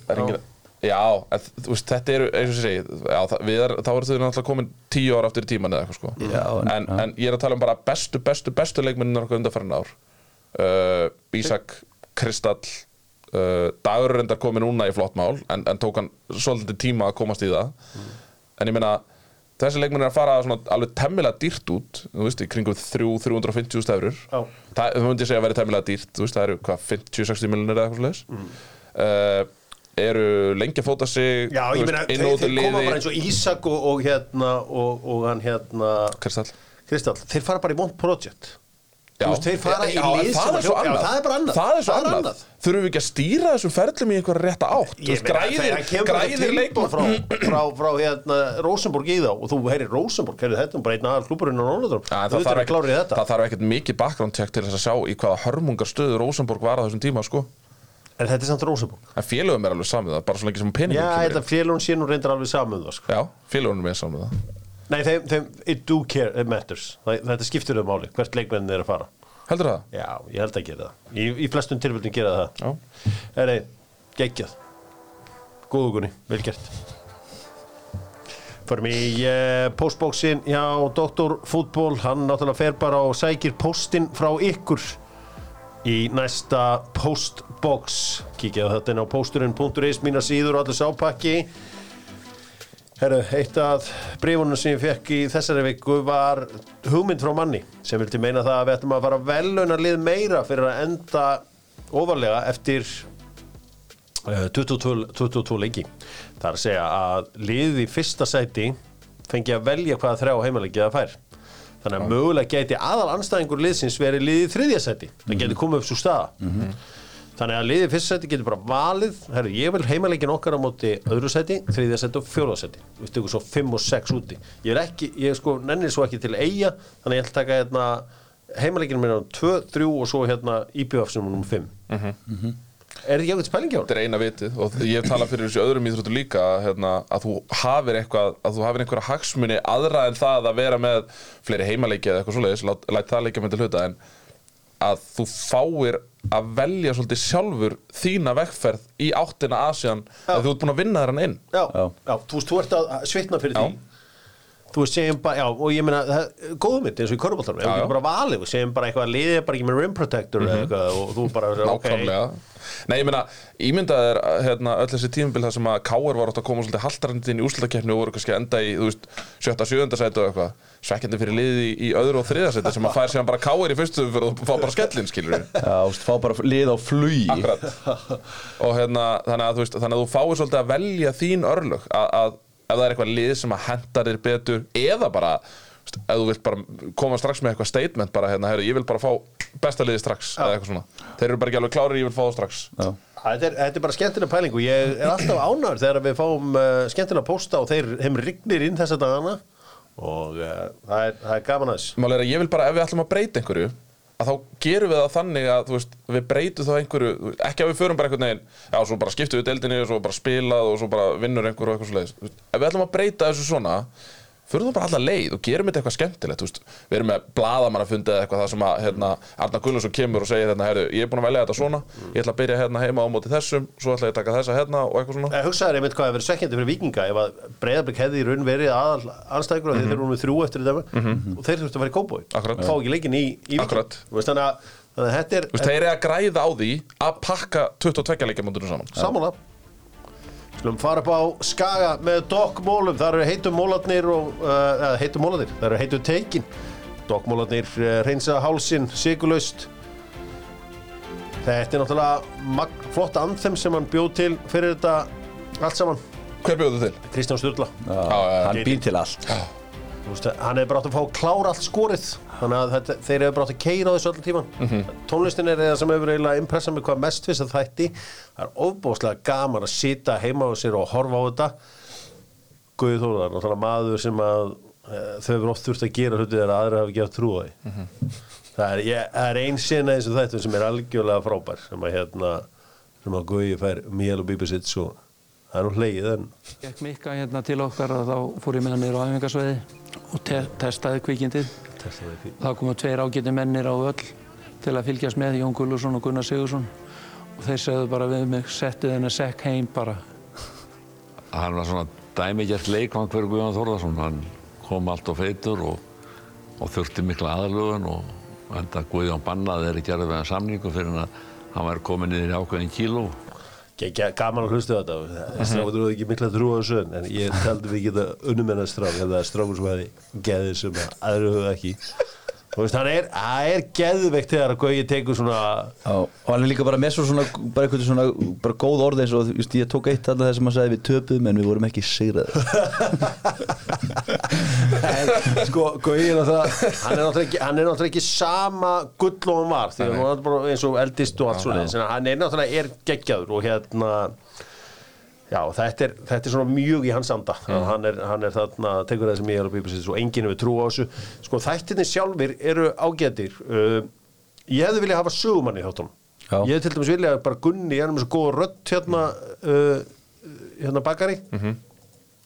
er engin- Já, en, veist, þetta eru, eins og ég segi, já, það, við er, þá eru þau náttúrulega komin tíu ára aftur í tíman eða eitthvað sko. Já, en- en, ég er að tala um bara bestu, bestu, bestu leikmennin okkar undanfærin ár. Uh, Ísak, Kristall, uh, Dagur er reyndar komið núna í flott mál, en, en tók hann svolítið tíma að komast í það. En ég meina, þessi leikmenn er að fara alveg temmilega dýrt út, þú veist, í kringum 3-350 stefrur. Já. Það, myndi ég segja að vera temmilega dýrt, þú veist, það eru hvað, 50-60 miljonir eða eitthvað slags. Uh, eru lengi að fóta sig Já, ég meina, þeir, þeir koma bara eins og Ísak og, og hérna og, og hann hérna Kristall Kristall, þeir fara bara í Mont Project Já, veist, þeir fara í já, lið það er svo Já, annað það er bara annað. Það er svo Það annað annað. Þurfum við ekki að stýra þessum ferlum í einhverja rétta átt veist, Græðir, þetta græðir leikmann frá, frá, frá hérna, Rosenborg í þá og þú heyrir Rosenborg, heyrir þetta bara einn aðal klúburinn Já, en þú veitur að í ekkert, þetta það þarf ekkert mikið background check til þess að sjá í hvaða hörmungar stöðu Rosenborg var á þessum tíma sko. en þetta er samt Rosenborg En félögum er alveg samið það, bara svo lengi sem peningum Já, kemur inn. að félagum sé nú reyndar alveg saman það, sko. Já, félögum er samið það Nei, þeim, þeim, it do care, it matters. Þetta skiptir þau máli, hvert leikmennin er að fara. Heldur það? Já, ég held að gera það. Í, í flestum tilfellum gera það. Já. Það er geggjað Góðugunni, vel gert. Förum í uh, postbóksin hjá Dr. Fútból Hann náttúrulega fer bara og sækir postin frá ykkur í næsta postbox. Kíkja þetta inn á posturinn.is mína síður og allir sápakki Herru, eitt af brífunum sem ég fekk í þessari viku var hugmynd frá manni sem vildi meina það að við ættum að fara veluna lið meira fyrir að enda ofarlega eftir uh, 22, 22 leiki. Það er að segja að liðið í fyrsta sæti fengi að velja hvaða þrjá heimalegi það fær. þannig að mögulega geti aðal anstæðingur liðsins verið liðið í þriðja seti það geti komið upp svo staða þannig að liðið seti getur bara valið. Herru, ég vil heimaleikin okkar á móti öðru seti, þriðja seti og fjóða seti við stökum svo 5 og 6 úti. Ég er ekki, ég sko nennir svo ekki til eiga þannig að ég ætla að taka hérna heimaleikin minna á 2, 3 og svo hérna IPF sem er nummer 5 er þetta ekki eitthvað spælingi á Þetta er eina vitið og ég hef talað fyrir þessu öðrum íþróttu líka hérna, að þú hafir eitthvað að þú hafir einhverja hagsmuni aðra en það að vera með fleiri heimaleiki eða eitthvað svoleiðis, lát, læt það leikja með til hluta en að þú fáir að velja svolítið sjálfur þína vegferð í áttina Asian að þú ert búin að vinna þér hann inn já, Já. já, þú veist, þú ert að svitna fyrir Já. því þú veist, segjum bara, já, og ég meina góðum mitt eins og í körfuboltanum, ef við getum bara valið og segjum bara eitthvað að liðið bara ekki með rim protector eða eitthvað og þú bara, ok. Nei, ég meina, ímyndað er hérna, öll þessi tímabil þar sem að Káir var átt að koma svolítið haltarandinn í úrslutakeppni og voru kannski að enda í, þú veist, sjötta, sjöunda sæti og eitthvað svekkjandi fyrir liðið í, í öðru og þriða sæti sem að fær síðan bara Káir í fyrstu fyrir og fá bara skellin, skilur við Já, þú veist, fá bara lið á flugi. Akkurat. Og hérna, þannig að þú veist, þannig að þú fáir svolítið að velja þín örlög að, að ef það er eitthvað lið sem að hendar þér betur eða bara, ef þú vilt bara koma strax með eitthvað statement bara hérna, heyrðu, ég vil bara fá besta liðið strax eða eitthvað svona. Þeir eru bara ekki alveg klárir, ég vil fá það strax. Já. Þetta er, þetta er bara skemmtilega pæling og ég er alltaf ánæður þegar við fáum uh, skemmtilega pósta og þeir heim rignir inn þessa dagana og uh, það, er, það er gaman að þess Mál er að ég vil bara, ef við ætlum að breyta einhverju að þá gerum við það þannig að veist, við breytum þá einhverju, ekki að við förum bara einhvern veginn, já, svo bara skiptum við deildinni og svo bara spilað og svo bara vinnur einhver og eitthvað leiðis. Ef við ætlum að breyta þessu svona, förum það bara alla leið og gerum þetta eitthvað skemmtilegt, veist, við erum með blaðamannafundi eða eitthvað það sem að, hérna, Arna Gullarsson kemur og segir, hérna, herru, ég er búin að velja þetta svona, ég ætla að byrja hérna heima á móti þessum, svo ætla ég að taka þessa hérna og eitthvað svona. Ég hugsaði einmitt hvað að vera svekkjandi fyrir vikinga ef að Breiðarblik hefði í raun verið aðal anstæðingur og þeir eru með þrjú eftir þetta og þeir þurftu að fara í kópói Akkurat. fá ekki leikin í, í veist, þannig að, að þetta er Þú veist, þeir eru að græða á því að pakka 22 leikjamóndunum saman. samanlega Skulum fara upp á Skaga með dokkmólum, það eru heitum mólarnir og, uh, eða heitum mólarnir, það eru heitum teikin dokkmólarnir uh, reynsa hálsin, sigurlaust Þetta er náttúrulega mag, flott anthem sem hann bjóð til fyrir þetta allt saman. Hver bjóðu til? Kristján Sturla. Já, hann býr til allt. Þú veist, hann hefur bara átt að fá klára allt skorið þannig að þetta, þeir hefur bara átt að keira á þessu allan tíman. Mhm. tónlistin er það sem hefur eiginlega impressað mig hvað mest fyrst að þætti. Það er ofbóðslega gaman að sita heima á sér og horfa á þetta. Guði Þóruðar, náttúrulega maður sem að e, þau hefur oft þurft að gera hluti þegar aðra hafi gert trú á því Mhm. það er, er ein sinna eins og þetta sem er algjörlega frábær sem að hérna sem að Guði fær Míel og Bíbisitt og það er nú hlegið en Gekk mikka hérna til okkar og þá fór ég með hann á Það komu tveir ágæti mennir á öll til að fylgjast með, Jón Gullursson og Gunnar Sigursson. Og þeir segðu bara við mig, settu þennan sekk heim bara. hann var svona dæmigjert leikvang fyrir Guðjón Þórðarsson hann kom allt og feitur og, og þurfti mikla aðlugun og enda Guðjón bannaði þeirri gerði við hann samningu fyrir að hann væri komin niður í ákveðin kíló gaman að hlusta þetta. Strákur eru ekki mikla trú á þessu en ég taldi við geta unnum hennar strák en það er strákur sem hefði geðið sem að aðru höfðu ekki þú veist, hann er, er geðveikt þegar að Gauji tekur svona Já, og hann er líka bara með svo svona, bara eitthvað svona, bara góð orð eins og, just, ég tók eitt alltaf þess að maður sagði við töpuðum en við vorum ekki sigraði. en, sko, Gauji er náttúrulega hann er náttúrulega ekki, hann er náttúrulega ekki sama gull og hann var, því að hann var bara eins og eldist og allt svona, en hann er náttúrulega er geggjaður og hérna Já, þetta er, þetta er svona mjög í hans anda. Hann, er, hann er þarna, tekur það sem ég er að bípa sér og enginn hefur trú á þessu. Sko þættinni sjálfur eru ágætir. Uh, ég hefði viljað hafa sögumann í þáttunum. Já. ég hefði til dæmis viljað bara Gunni, hann er með svo góða rödd hérna uh, hérna bakari.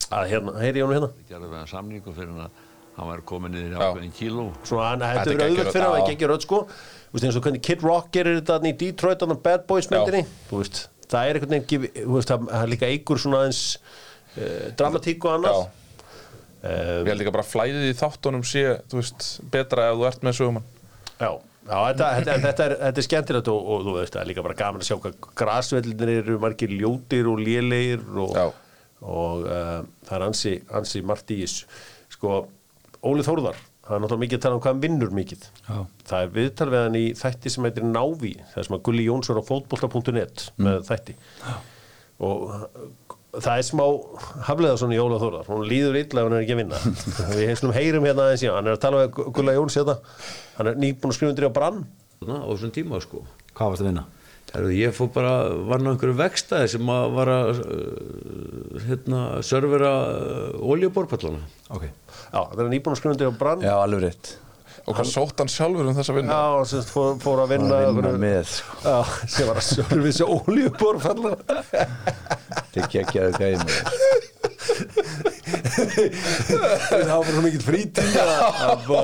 Að hérna, heyri ég hann hérna? Gerði við hann samningu fyrir að hann væri komin niður í Já. ákveðin kíló. Svona hann er verið auðvelt fyrir hann að já. gegja rödd sko. Þú veist eins og hvernig Kid Rock gerir þetta þarna í Detroit á Bad Boys myndinni þú veist, það er einhvern veginn veist, það það líka eigur svona eins uh, dramatík og annað Já. Ég held líka bara flæðið í þáttunum sé, veist, betra ef þú ert með sögumann. Já, já þetta, þetta, þetta, er, þetta er skemmtilegt og, og þú veist, það er líka bara gaman að sjá hvað grasvellinir eru margir ljótir og lélegir og, og uh, það er ansi, ansi margt í þessu. Sko, Óli Þórðar, það er náttúrulega mikið að tala um hvað hann vinnur mikið. Já. Það er viðtal við hann í þætti sem heitir Návi, það sem að Gulli Jónsson á fótbolta.net með þætti. Og uh, það er smá haflega svona Jóla Þórðar hún líður illa ef hún er ekki að vinna við heimslum heyrum hérna aðeins já hann er að tala við Gulla Jóns hérna hann er nýbúin að skrifa undir á brann Þarna á þessum tíma sko Hvað varst að vinna? Herru, ég fór bara, var ná einhverju vegstæði sem að var að uh, hérna, servera uh, oljuborpallana Ok. já það er nýbúin að skrifa undir á brann Já, alveg rétt Og hvað sótt hann sjálfur um þessa vinnu? já sem fór, fór að vinna, Að vinna með, sko. já, sem var að servisa oljubórfalla Þetta er geggjaðu gæði með það var bara svo mikið að bara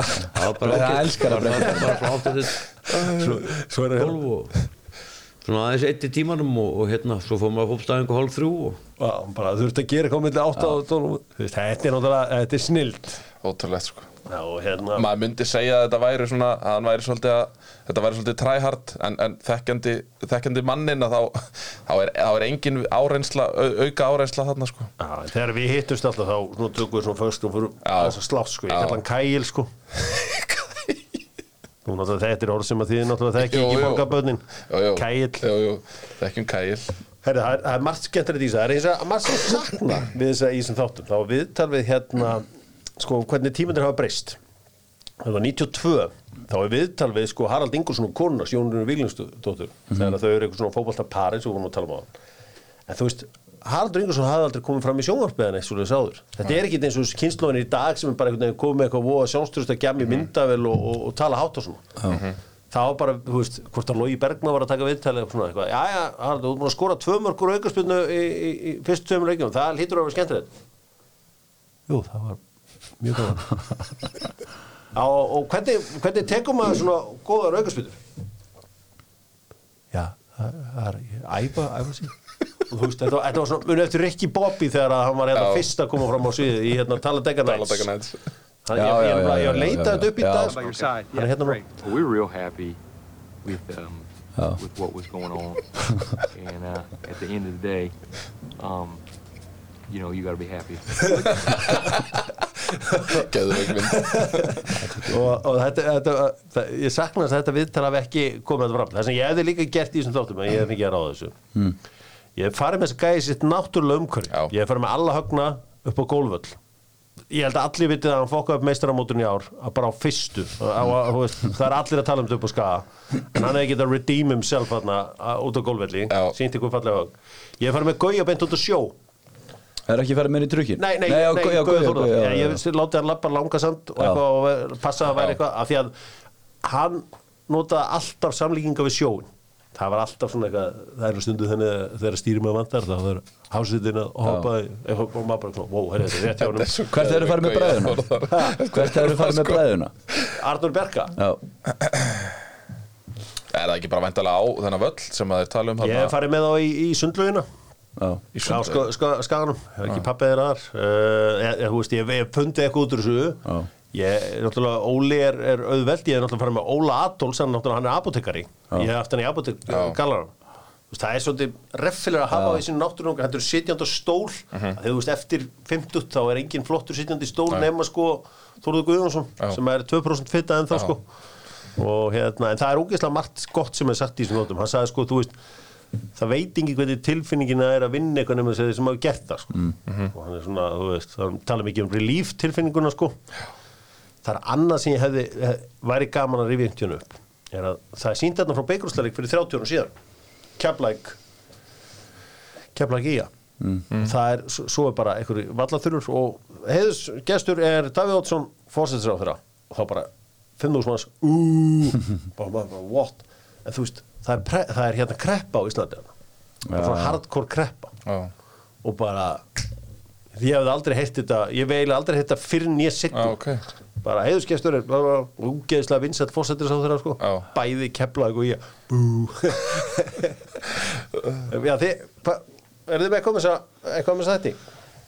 Það var bara Það elskar að bara, bara frá 8 til svo, er það 12 og svona aðeins eitt í tímanum og, og hérna, svo fór maður fólkstæðingu hálf þrjú og bara þurfti að gera komið til 8 og 12 Þú veist, þetta er náttúrulega, þetta er snild Ótrúlegt sko Já, hérna Maður myndi segja að þetta væri svona að hann væri að þetta væri svolítið tryhard en, en þekkjandi, þekkjandi mannin að þá, þá, er, þá er engin áreynsla, au, auka áreynsla þarna sko. Já, þegar við hittumst alltaf þá tökum við svona först og fyrir þess að slátt sko, ég kalla hann Kægil sko. Nú náttúrulega þetta er orð sem að þið náttúrulega þekki ekki. Kægil Jú, jú, þekkjum kægil Herri, það, er, er margt skemmtilegt í þessu, það er margt sem sakna við þess að í þessum þáttum. Var viðtal við hérna, sko, hvernig tímundir hafa breyst. Það var 92, þá er viðtal við sko Harald Ingolson og konuna, Sjónurinn Víglingsdóttur, þegar að þau eru eitthvað svona fótbolta pari, svo vorum við að tala um á. En þú veist, Haraldur Ingolson hafði aldrei komið fram í sjónvarpiðan eins og þess áður. Þetta er ekki eins og kynnslóðin í dag sem er bara komið með eitthvað voða sjónstrust að gjammi myndavel og, og, og tala hátt og svona. Það var bara, þú veist, hvort að Lógi Bergman var að taka viðtalið og svona eitthvað, já, já, Haraldur, þú ert búin að skora tvö mörgur aukarspilnu í, í, í fyrstu tveimur leikjum, það hlýtur að vera skemmtilegt. Jú, það var mjög gaman Já, og hvernig, hvernig tekum maður svona góðar aukarspilnur? Já, það er æfa, æfa sér og þú veist, þetta var, þetta var svona munið eftir Ricky Bobby þegar að hann var hérna fyrst að koma fram á sviðið í hérna Talladega Nights. Talladega Nights. Hann- Já, ég, já, leitaði já, þetta upp í dag sko. Hann er hérna we were real happy with um, with what was going on, and uh, at the end of the day, um, you know, you got to be happy. Geðveik mynd. Og, og þetta, þetta, það, ég sakna þess að þetta viðtal hafi ekki komið þetta fram. Það sem ég hefði líka gert í þessum þáttum en ég hef ekki að ráða þessu. Hmm. ég farið með þess að gæði sitt náttúrulega umhverfi. Já. ég farið með alla högna upp á gólföll ég held að allir vitið að hann fokkaði upp meistaramótun í ár að bara á fyrstu. Á, á, veist, það er allir að tala um þetta upp á skaga. En hann hefði getað redeem himself út á gólfvelli, Já. sínt ykkur fallega ég farið með Gauja beint út á sjó Það er ekki farið með í trukkin? Nei, nei, já, nei, já, Guði Þórðar. Ég, láti hann lappa langasand og og passa að Já. eitthvað af því að hann notaði alltaf samlíkinga við sjóin það var alltaf svona eitthvað það er nú stundu þannig að þegar stýrum með vandar þá er hásitinn að hoppa eitthvað og maður bara, wow, herri, þetta er rétt hjá Þetta er svo honum Hvert hefur farið með bræðuna? Hvert hefur farið með bræðuna? Arnur Berka Já, Er það ekki bara væntalega á þennan völl sem að þeir tala um ég hef farið með þá í, í á sko, sko, skaganum, hef ekki pappið þar. Uh, ég, ég, þú veist, ég hef fundið eitthvað út úr þessu. Já. ég, náttúrulega, Óli er, er auðveld. Ég hef náttúrulega farið með Óla Adolfs hann, náttúrulega, hann er apotekari, ég hef haft hann í apotek Já. gallarann Veist, það er svolítið reffilega að hafa á sínu náttúrunum þetta er sitjandi á stól. Mhm. þegar þú veist eftir 50 þá er engin flottur sitjandi í stól nema sko Þóruður Guðjónsson Já. sem er 2% fitta ennþá Já. sko. Og hérna, en það er ógeðslega margt gott sem er sagt í þessum nótum, hann sagði sko, þú veist það veit ekki hvernig tilfinningina er að vinna eitthvað nema þess að sem hafa gert það sko. Mhm. og hann er svona, þú veist, það tala mikið um relief tilfinninguna sko. Það er annað sem ég hefði, hef, væri gaman að rifja einhvern upp er að það er sínt þarna frá Beikursleik fyrir 30 árum síðan. Keflæk Keflæk í mm. það er, svo er bara einhverju vallaþurur og heiðus gestur er Davíð Ótsson fórsetisra á þeirra og þá bara 5.000 manns úúúú bara, bara, bara, what? En þú veist, það er, pre, það er hérna kreppa á Íslandi er svona hardcore kreppa. Já. og bara ég hefði aldrei heyrt þetta ég hef eiginlega aldrei heyrt þetta fyrir nýja settu Já, ok. bara heiðusgestur er bara úgeðislega vinsætt fórsetir sá þeirra sko. Bæði kepla og ég bú. Já þið eru þið með með þess að þetta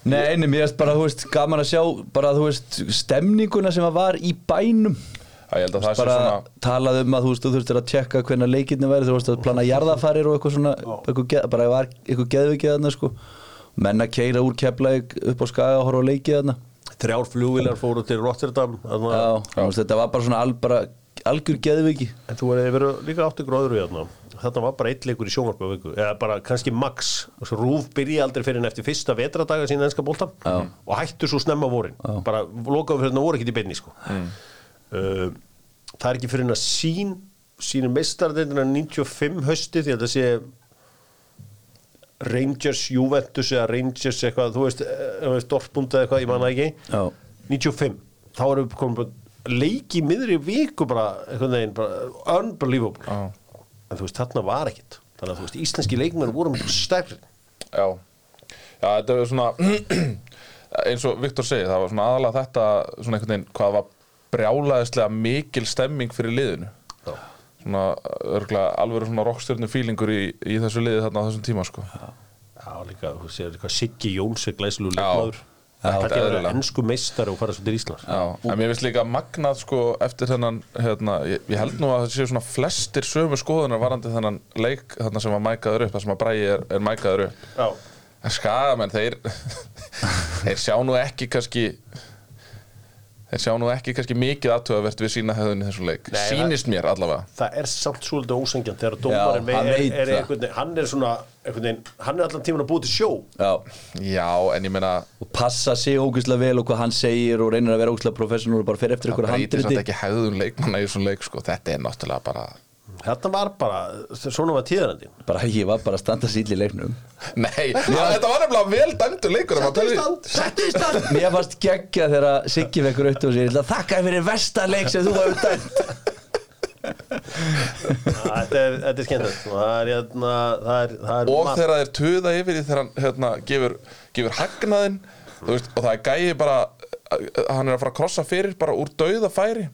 Nei, nei, mér erst bara, þú veist, gaman að sjá bara, þú veist, stemninguna sem að var í bænum Já, ég held að það sé bara svona talað um að þú veist, þú þurftir að tjekka hvernig leikirni væri, þú veist að plana jarðafarir og eitthvað svona, eitthvað, bara var eitthvað geðvikið þarna, sko. Menn að keira úr keflaug upp á skaga og horfa á leikið þarna. Þrjár flugvilar fóru til Rotterdam þarna- Já, þú veist, þetta var bara svona al, bara algjör geðviki. En þú verið líka átti gróður við þarna. Þarna var bara eitt leikur í viku. Eða bara kannski max. Rúf byrja aldrei fyrir en eftir fyrsta vetradaga sína ennska bólta Og hættu svo snemma vorin. Bara lokaðu fyrir þarna voru ekki í beinni sko. uh, Það er ekki fyrir en að sín Sýnir meistardeindina 95 hausti Því að það sé Rangers, Juventus eða Rangers eitthvað, þú veist, eh, þú veist Dortmund eða eitthvað, ég manna ekki. Já. 95, þá erum við komin bara leiki í miðri viku bara veginn, bara unbelievable. Já. en þú veist, þarna var ekkit þannig að þú veist, íslenski leikmenn voru mjög stærri. Já, já þetta er svona eins og Viktor segir, það var svona aðalega þetta svona einhvern veginn, hvað var brjálaðislega mikil stemming fyrir liðinu. Já. svona örgulega alveg svona rockstjörnu fílingur í, í þessu liði þarna á þessum tíma sko. Já, líka, þú sér eitthvað Siggi Jóns er glæsilu Já. leikmaður. Já, Það er að vera ennsku meistari og fara svo til Íslands. Já, en mér finnst líka magnað sko eftir þennan, hérna, ég, ég held nú að það séu svona flestir sömu skoðunar varandi þennan leik þarna sem var mækaður upp, það sem að Bræði er, er mækaður upp. Já, En skagamenn, þeir þeir sjá nú ekki kannski þeir sjá nú ekki kannski mikið aðtöðavert við sína hefðun í þessu leik Nei, sýnist mér allavega það er samt svolítið ósengjant þegar dómarinn hann er, er, er það. einhvern veginn, hann er svona einhvern veginn, hann er allan tíman að búið til sjó Já. Já, en ég meina og passa sig ógustlega vel og hvað hann segir og reynir að vera ógustlega professional og bara fer eftir það ykkur breytir samt handriti ekki hefðun leikmanna í þessum leik sko. þetta er náttúrulega bara Þetta var bara, svona var tíðarandi bara ég var bara að standa sýll í leiknum. Nei, þetta var nefnilega vel dæmdur leikur Settu í stand, settu í stand. Mér fannst geggja þegar Siggi vekkur upp og sér þakka fyrir versta leik sem þú hefur dæmt. Þetta er, þetta er skemmtilegt. Og það er, hérna, það er, er þegar þeir tuða yfir þegar hann hérna, gefur, gefur hagnaðinn veist, og það er gæi bara hann er að fara að krossa fyrir bara úr dauða færi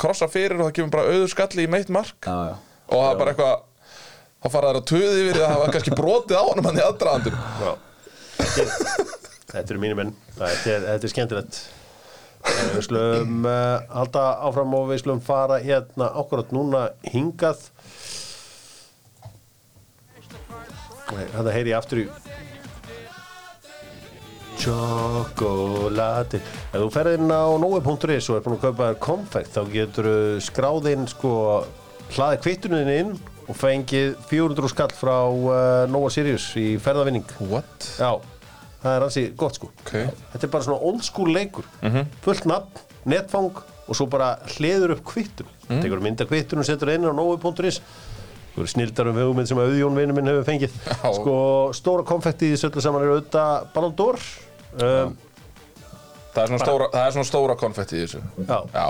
krossa fyrir og það kemur bara auður skalli í meitt mark. Já, já. og það er bara eitthvað þá fara þeir að tuða yfir það var kannski brotið á honum hann í aðdraðandur Já. Þetta er- eru mínir menn. Þetta er, þetta er skemmtilegt. Við slum uh, halda áfram og við slum fara hérna ákvarðat núna hingað. Nei, Þetta heyri ég aftur í Chocolate. Ef þú ferð inn á nói.is og er búin að kaupa þér konfekt þá getur skráð inn sko hlaði kvittunin inn og fengið 400 skall frá uh, Nóa Sirius í ferðavinning. What? Já, það er hansi gott sko. Ok. Þetta er bara svona old school leikur. Fullt nafn, netfang og svo bara hliður upp kvittun mm. Tekur mynda kvittun og setur inn á Þú eru snildar um hugmynd sem auðjón vinnu minn hefur fengið. Sko, stóra konfekti í þessu öllu saman er auðvitað Ballon d'Or um, Það er svona stóra, það er svona stóra konfetti í þessu. Já. Já,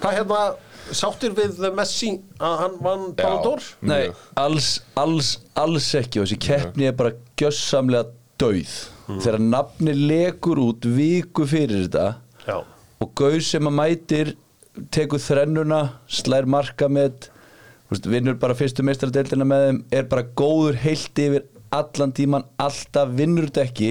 Hvað hérna, sáttir við Messi að hann vann Ballon d'Or? Nei, mjög alls, alls, alls ekki. Og þessi keppni er bara gjössamlega dauð. Þegar nafni lekur út viku fyrir þetta Já, og gauð sem að mætir tekur þrennuna, slær marka með vinnur bara fyrstu meistaradeildina með þeim er bara góður heilt yfir allan tíman, alltaf vinnur þetta ekki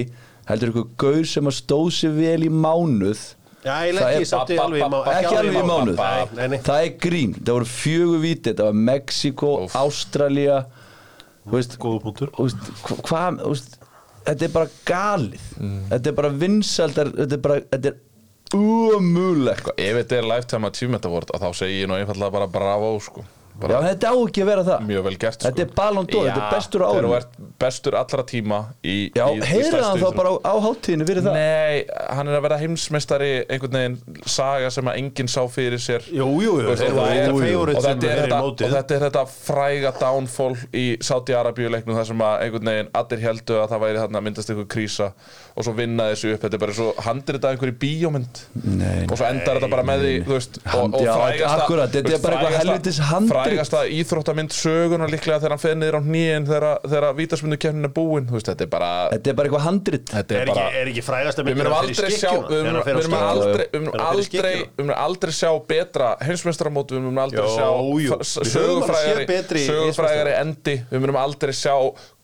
heldur ykkur gauð sem að stóð sér vel í mánuð? Já, ég Það ekki er- sátti alveg í má- ekki alveg í mánuð. Nei, nei, nei. það er grín, það voru fjögur víti. Þetta var Mexiko, Úff. Ástralía. Þú veist, Góðu punktur. þú veist, hva- hvað þetta er bara galið. Þetta er bara vinsaldar þetta er bara, þetta er umulegt ef þetta er lifetime achievement award þá segi ég nú einfallega bara bravo sko. Já, þetta á ekki að vera það. mjög vel gert Þetta er Ballon d'Or, þetta er bestur á Þegar þú ert bestur allra tíma í, Já, í, í heyrðu stærstu hann þá bara á, á háttíðinu fyrir það? Nei, hann er að vera heimsmeistari einhvern veginn saga sem að enginn sá fyrir sér. Jú, jú, jú, Þú veist, þeir og, voru það er, þetta favorite og, sem er þetta, mótið. og þetta er þetta fræga downfall í Saudi-Arabíu leiknum þar sem að einhvern veginn allir heldu að það væri þarna að myndast einhver krísa og svo vinna þessu upp, þetta er bara svo handir þetta einhverju bíómynd. Nei, og svo endar þetta bara með því og, frægasta, frægasta- íþróttamynd sögunar líklega þegar hann fer niður á hnýin þegar, þegar vítarsmyndu er búin þú veist, þetta er bara Þetta er bara eitthvað handrit. Þetta Er er bara ekki, er ekki frægasta Við munum aldrei sjá Við munum aldrei Við munum aldrei Við munum aldrei sjá betra heimsmeistaramót Við munum aldrei sjá sögufrægari sögufrægari endi. Við munum aldrei sjá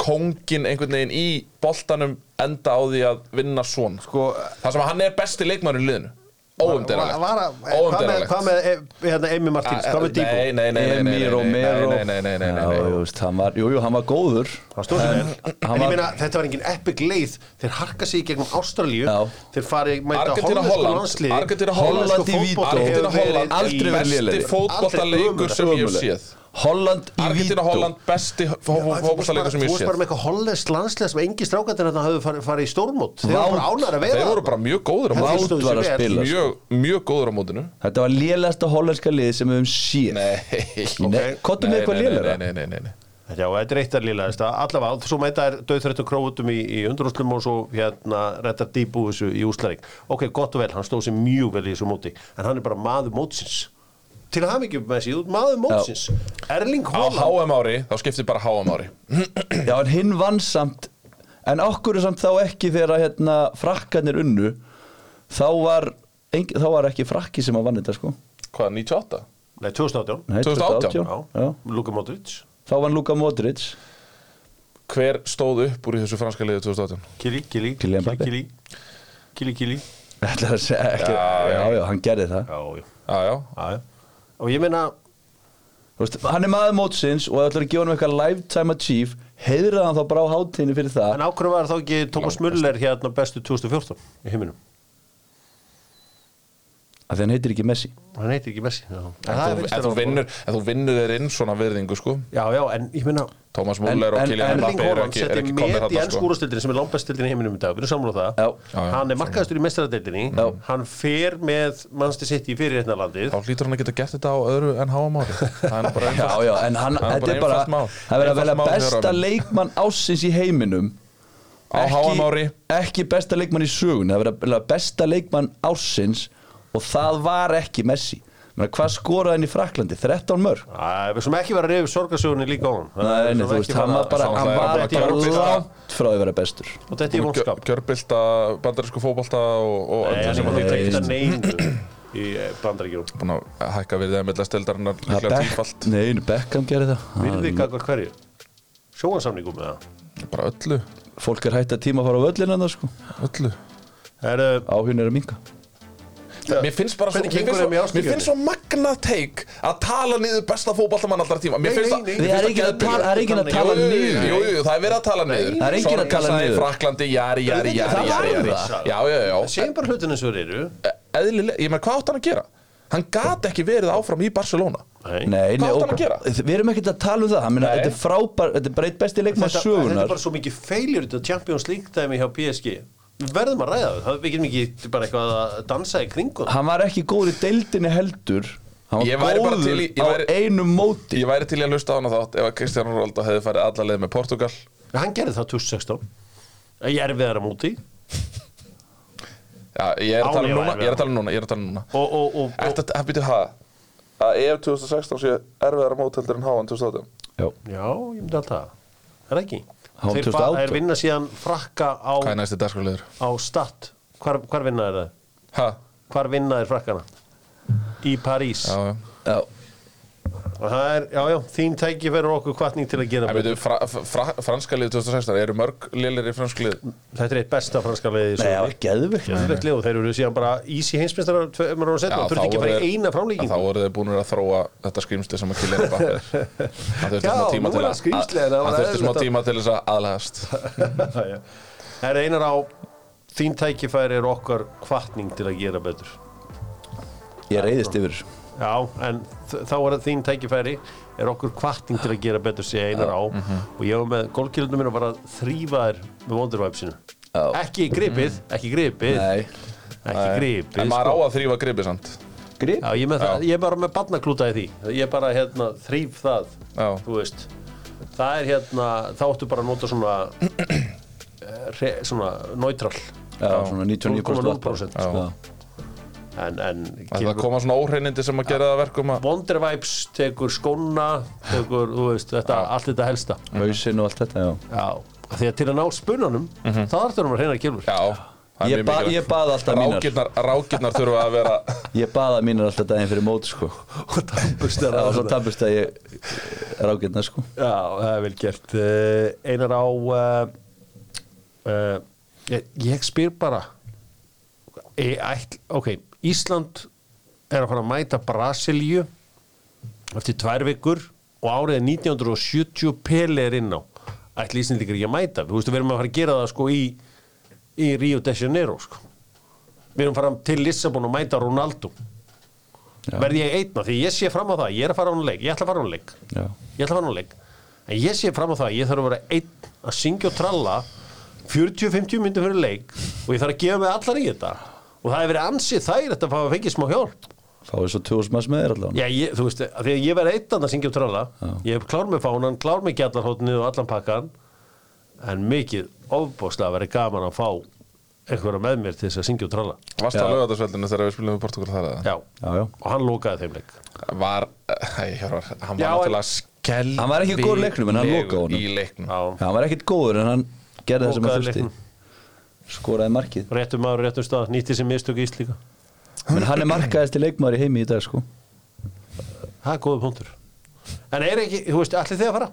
kóngin einhvern veginn í boltanum enda á því að vinna svona. Sko, Það sem að hann er besti leikmæður í liðinu Óumdeilanlegt. Var- var- Hvað með, Óumdeilanlegt. hvað með eh, hérna, Emi Martins, hvað með Díbu? Nei, nei, nei, Emi Romero Nei, nei, nei, nei, nei, Já, nei. jú, veist, hann var, jú, jú, hann var góður Það stóð sér vel En ég meina, þetta var engin epic leið Þeir harka sig í gegnum Ástralíu. Þeir fari mæta Argentina hollensku Holland landsliði Argentina Holland víti. Argentina Holland Aldrei verið fótboltaleikur sem ég séð Holland í Argentina vító Holland besti Þú bara sem þú ég hef varst bara séð með eitthvað hollenskt landslið sem engi strákandir þetta hafðu farið fari í stórmót. Þeir voru bara ánægðir að vera Þeir voru bara mjög góður á mótinu. sko. Mjög, mjög góður á mótinu. Þetta var lélegasta hollenska lið sem við höfum séð. Nei. Nei, Kottum við eitthvað lélega Nei, nei, nei, nei Já, þetta er eitt að lílaðist allavega, svo mæta er döðþrættu króutum í, í undrúslum og svo hérna rettar dýbú þessu í úslaring ok, gott og vel, hann stóð sér mjög vel í þessu móti. En hann er bara maður mótsins til að hafa ekki með út maður mótsins. Erling Á Haaland. HM ári, þá skiptir bara HM ári. Já, en hinn vann samt En okkur er samt þá ekki þegar hérna, frakkarnir unnu þá var, engin, þá var ekki frakki sem að vann þetta sko. Hvað, 98? Nei, 2018, Nei, 2018, já, Já. Luka Modric. Þá vann Luka Modric. Hver stóð upp úr í þessu franska liði 2018? Kili, Kili, Kili. Kili. Kili, Kili. Ætla að segja ekki? Já, Já, já. já, hann gerði það. Já, já. Já, já. Og ég meina, veist, Hann er maður mótsins og það ætlar að gefa hann eitthvað lifetime achieve heiðra hann þá bara á hátíðinu fyrir það. en ákveður var þá ekki Thomas Müller hérna bestu 2014 í heiminum af því hann heitir ekki Messi hann heitir ekki Messi já. En En er þú, vinnur, en þú vinnur þér inn svona virðingu sko Já, já, en ég meina Thomas Muller og en- Mbappé Erling eru Haaland ekki, er setti ekki komnir met í þarna ennsku sko úrstildinni sem er langbestildin í heiminum í dag, við erum sammála um það Já. Já, já. hann er markaðastur í mestaradeildinni Já. hann fer með mannstu sitt í fyrir hérna landið Þá hlýtur hann að geta gert þetta á öðru en ári Það er nú bara Já, já, en hann, Það er þetta bara er bara. Það verður að velja besta leikmann ásins í heiminum Á HM ári. Ekki besta leikmann í sögun Það verður að velja besta leikmann ásins Og það var ekki Messi. Menna, Hvað skoraði hann í Fraklandi? 13 mörg Æ, við sem ekki vera að reyðu sorgarsögunni líka á hann Nei, nei, þú veist, hann var bara, hann er var hann bara langt frá að vera bestur. Og þetta er vonskap Gjörbilda bandarísku fótbolta og, og Nei, öllu hann sem er að því ekki tengist að neinu í bandaríkjum Búin að hækka við þeim meðlega stildarinnar Það líklega tífalt. Nei, Beckham gerir það. Virði gagvar hverju? Sjóansamningum með það Bara öllu, Fólk er hægt að tíma að fara á völlin en það sko. Öllu. Áhugin er að minka Mér finnst bara svo, Hvernig mér gengur finnst þeim í svo, mér ástingunni? finnst svo magnað teik að tala niður besta fótballtamann allra tíma Mér Nei, finnst nei, það- nei. finnst er enginn að tala- það er enginn að tala Jú, jú, niður. Jú, jú, það er verið að tala niður Það er enginn að tala Sorgarsaga í niður. Fraklandi, jari, jari, jari, Það jari, var jari það. Já, já, já segjum bara hlutin eins og þeir eru Eðlilega, ég meina, hvað átt hann að gera? Hann gat ekki verið áfram í Barcelona Nei. Nei, Hvað nei, átti hann að gera? Við erum ekkert að tala um það Hann meina, Nei. Þetta er frábær, þetta er bara eitt besti leikmann þetta, þetta er sögunar bara svo mikið failure þetta Champions League dæmi hjá PSG við verðum að ræða það, við getum ekki bara eitthvað að dansa í kringu það Hann var ekki góður í deildinni heldur. Hann var væri bara góður til í- ég á væri- einum móti. Ég væri til í að hlusta á hana þátt ef að Cristiano Ronaldo hefði farið alla leið með Portugal. Hann gerði það 2016 ég er við það að móti. Já, ég er að tala um núna, væri ég er að tala um núna, ég er að tala um núna. Og, og, og, og Ertu að býta það að ef 2016 sé erfiðara móteldur en háan 2018 Já, já, ég myndi alltaf það. Er það ekki þeir, 2018. fa- þeir vinna síðan frakka á, Hvað er næsti dagskrárliður? á statt hvar, hvar vinna þeir það? Ha? hvar vinna þeir frakkana? í París Já, já já og það er, já, já, þín tæki verður okkur kvartning til að gera veitu, fra, fra, franska lið 2016, eru mörg liðlir í franska lið? þetta er eitt besta franska liði í Nei, það sögunni. geðvikt Geðveikt lið og þeir eru síðan bara easy heimsmeistarar tveimur ára setna og þurfti ekki að fara í eina Þá framlíkingu voru þeir búin að þróa þetta skrýmsli sem að Mbappé er Hann þurfti Já, smá tíma nú til er að það þurfti smá tíma til þess að aðlægast Það er einar á þín tækifæri er okkar kvartning til að gera betur Ég reyðist yfir þessu. Já, en þá er þín tækifæri. Er okkur kvartning til að gera betur sé einar á. Mhm. og ég var með gólkildum minn og bara að þrýfa þær með wondervæpsinu Já. ekki gripið, ekki gripið. Nei. Ekki gripið En maður á sko. að þrýfa gripið samt. Grip? Já, ég, er með það, ég er bara með barnaklúta í því. Ég er bara hérna þrýf það Já. þú veist. Það er hérna, þá áttu bara að nota svona eh, re, svona neutral. Já, svona 99% 0,0% sko. En, en Að það koma svona óhreinindi sem að gera það verkum að Wonder Vibes tekur skóna tekur, þú veist, þetta, allt þetta helsta. Hausinn og allt þetta, já. Já, af því að til að ná spunanum þá þarftur hann að reyna kjölur Já, það er Ég, mjög ba mikilvægt. ég bað alltaf mínar. Rákirnar, rákirnar þurfa að vera Ég baða mínar alltaf daginn fyrir mót sko. Og tampust Já, og svo tampist að ég rákirna sko. Já, það er vel gert. Uh, Einar á uh, uh, ég, ég spyr bara ég, ætl, Ok, Ísland er að fara að mæta Brasilíu eftir tvær vikur og árið er 1970 Pele er inn á. Ætli Íslandingar ekki að mæta? Við, veist, við erum að fara að gera það sko í, í Rio de Janeiro sko. við erum að fara til Lissabon og mæta Ronaldo. Verði ég einna því? Ég sé fram á það, ég er að fara á hún leik. Ég ætla að fara á hún leik. Já. ég ætla að fara á hún leik. En ég sé fram á það, ég þarf að vera einn að syngja og tralla 40-50 myndum fyrir leik og ég þarf að gefa mig allar í þetta og það hefur verið ansið þægilegt að fá að fengið smá hjálp. Fáið svo tjóðs maður með þér allavega. Já, ég, þú veist, því að ég verði einn að syngja og tralla ég hef klár með fánan, klár með gjallarhóttnið og allan pakkan. En mikið ofbóðslega verið gaman að fá einhverja með mér til þess að syngja og tralla Varst á lögatarsveldinu þegar við spilum við Portugal þar eða? Já, Já, já. og hann lókaði þeim leik. Var, hei, Hjörvar, hann Já, var en- náttúrulega skell Hann var ekki góður í leiknum, en hann lokaði honum. Í leiknum. Já, Já, hann var ekkert góður en hann gerði það sem hann Lokaði þurfti. leiknum. Skoraði markið. Réttum maður, réttum stað, nýtti sem mistök í Íslíka menn hann er markaðist í leikmaður í heimi í dag sko. Það er góða punktur. En er ekki, þú veist, allir þið að fara?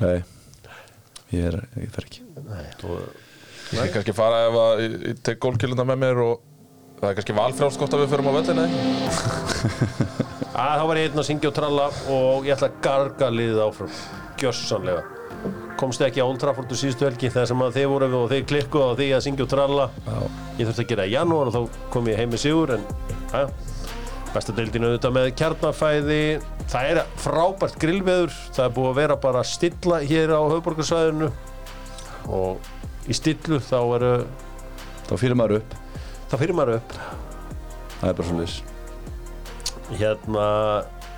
Nei, ég er, ég fer ekki. Nei, og Ég skal kannski fara ef að ég, ég tek gólkilunda með mér og það er kannski valfrjálst gott að við förum á völlinu að þá var ég einn að syngja og tralla og ég ætla að garga liðið áfram gjössanlega komst ekki á Old Trafford úr síðustu helgi þegar sem að þið voru og þið klikkuðu á því að syngja og tralla. Ég þurfti að gera í janúar og þá kom ég heim með sigur en ja, besta deildinu auðvitað með kjarnafæði. Það er frábært grillveður. Það er búið að vera bara að stilla hér á höfuborgarsvæðinu og í stillu þá eru þá fyrir maður upp, þá fyrir maður upp. Það er bara svo liðs hérna,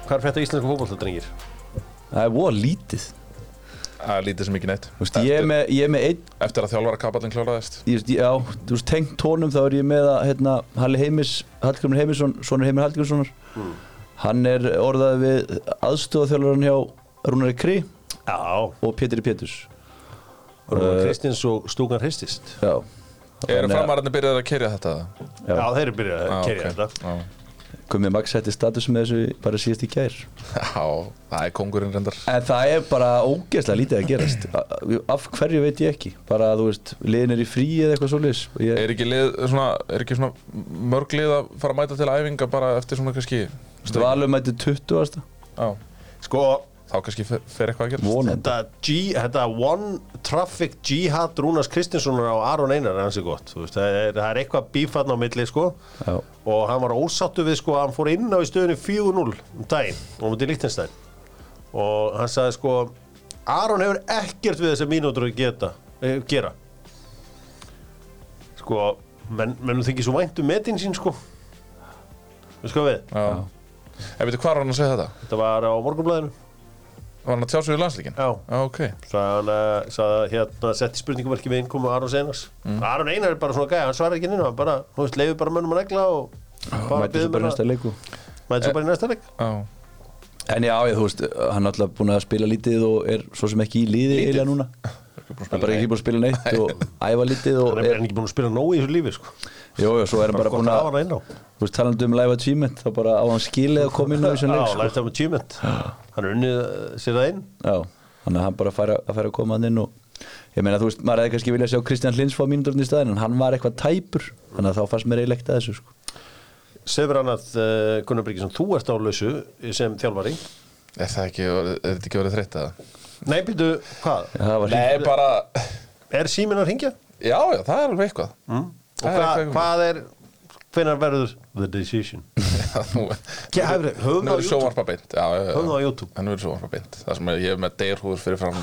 hvað er þetta íslensku fótballtadrengir? það er voða lítið Er lítið sem ekki neitt. Þú veist, ég, er með, ég er með einn Eftir að þjálfara kapallin kláraðist. Ég, veist, já, þú veist, tengt honum þá er ég með að hérna, Halli Heimis, Hallgrimur Heimisson sonur Heimir Hallgrímssonar. Hann er orðað við aðstofaþjálfaran hjá Rúnari Kri Já, og Pétri Péturs. Rúnar Kristins og Stúkan Hristist. Já, að- framararnir byrjaðir að kerja þetta? Já. Já, þeir eru byrjað að Já, kerja þetta Gummi Max setti status með þessu bara síðast í gær. Já, það er kongurinn reyndar. En það er bara ógeðslega lítið að gerast. Af hverju veit ég ekki? Bara að þú veist, liðin er í frí eða eitthvað svo ég... Er ekki, lið, svona, er ekki svona mörg lið að fara að mæta til æfinga bara eftir svona kannski? Valum mæti 20. Já, Sko, þá kannski fer, fer eitthvað að gerast. Vonandi. Þetta, G, þetta one traffic jihad Rúnars Kristinssonar á Aron Einar er hansi gott Þú veist, það, er, það er eitthvað bífann á milli sko. Já, og hann var ósáttu við sko hann fór inn á í stöðunni 4-0 um daginn og mútið Líktenstein og hann sagði sko Aron hefur ekkert við þessa mínútur að geta, eh, gera. Sko menn, mennum þykir svo vænt um metin sín sko. Við sko við? Já. En veitu hvað var hann að segja þetta? þetta var á morgunblæðinu Var hann að tjá sig við landslíkin? já. Já, ok. Sagði hann að sagði, hérna, setti spurningumarki við innkomu Aron Einars. Aron Einar er bara svona gæði, hann svarar ekki inn hann bara, þú veist, leiður bara mönnum að negla og bara mæti svo biður bara í bara næsta leiku. Mæti svo bara í næsta leik. Já, En já, ég, þú veist, hann er alltaf búin að spila lítið og er svo sem ekki í liði eiginlega núna. Það er bara ekki búin að spila neitt og æfa lítið og er er, að sko. Jú, jú, svo er hann bara búin að að Þú veist, talandi um live achievement þá bara á hann skilið að koma inn á þessu leik Já, sko. lifetime achievement Hann er unnið uh, sér það inn Já, þannig að hann bara færa, að færa að koma hann inn og ég meina, þú veist, maður hefði kannski viljað sjá Kristján Hlins fá mínúturinn í staðinn en hann var eitthvað tæpur þannig að þá fannst mér eiginlegt að þessu sko. Sefur hann að uh, Gunnar Bryggjesson, þú ert á lausu sem þjálfari er það ekki, er þetta ekki verið þreytt eða? Nei, býtu, hvað? Já, Nei, bara Er síminn að ringja? Já, já, það er alveg eitthvað Mm. Og Það er hvað, er hvenær verður the decision? Höfum það á er YouTube? beint. Já. Höfum það á YouTube. Hann er sjónvarpa beint. Það sem ég hef með deyrhúður fyrir fram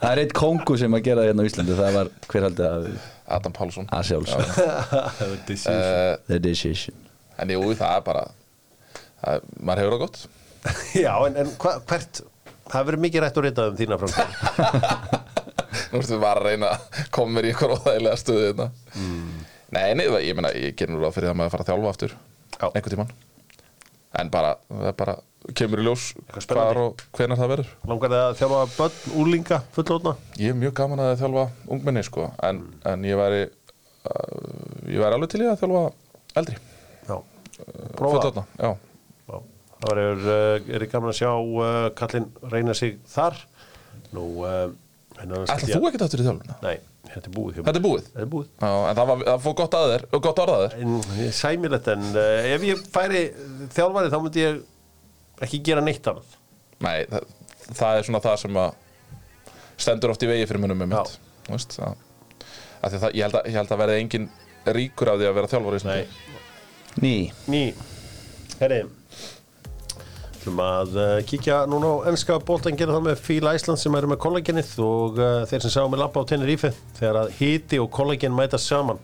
Það er eitt kongu sem að gera það hérna á Íslandi. Það var, hver haldið að Adam Pálsson. Að sjálfs The decision. Uh, The decision. En jú, það er bara það, Maður hefur það gott. Já, en, en hva, hvert Það verið mikið rætt og ritað um þína framkvæm Nú ertu bara að reyna að koma mér í ykkur óþægilega stöðu þetta Nei, nei, það- ég meina, ég gerir nú ráð fyrir það með að fara að þjálfa aftur Já. einhvern tímann. En bara, það er bara kemur í ljós Eitthvað hvar og hvenær það verður. Langar þið að þjálfa börn, úlinga, fullótna Ég er mjög gaman að þjálfa ungmenni sko, en, en ég væri uh, ég væri alveg til í að þjálfa eldri. Já, prófa? það fullorðna, já. Já, Það er, uh, er gaman að sjá uh, kallinn reyna sig þar. Nú, uh, En annars Ætla held ég- þú ekkert aftur í þjálfuna? Nei, þetta er búið hjá mér. Þetta er búið? Þetta er búið Já, en það, var, það fór gott að þér, og gott orðað þér sæmilegt en uh, ef ég færi þjálfari þá myndi ég ekki gera neitt annað Nei, það, það er svona það sem að stendur oft í vegi fyrir munum með mitt Þú veist, það, að það, ég, held að, ég held að verði engin ríkur af því að vera þjálfari í Nei. Ný Ný Herri ætlum að uh, kíkja núna á ennska bóltan gera það með Fíla Æsland sem eru með kollagenið og uh, þeir sem sáum með labba á Tenerife þegar að hiti og kollagen mæta saman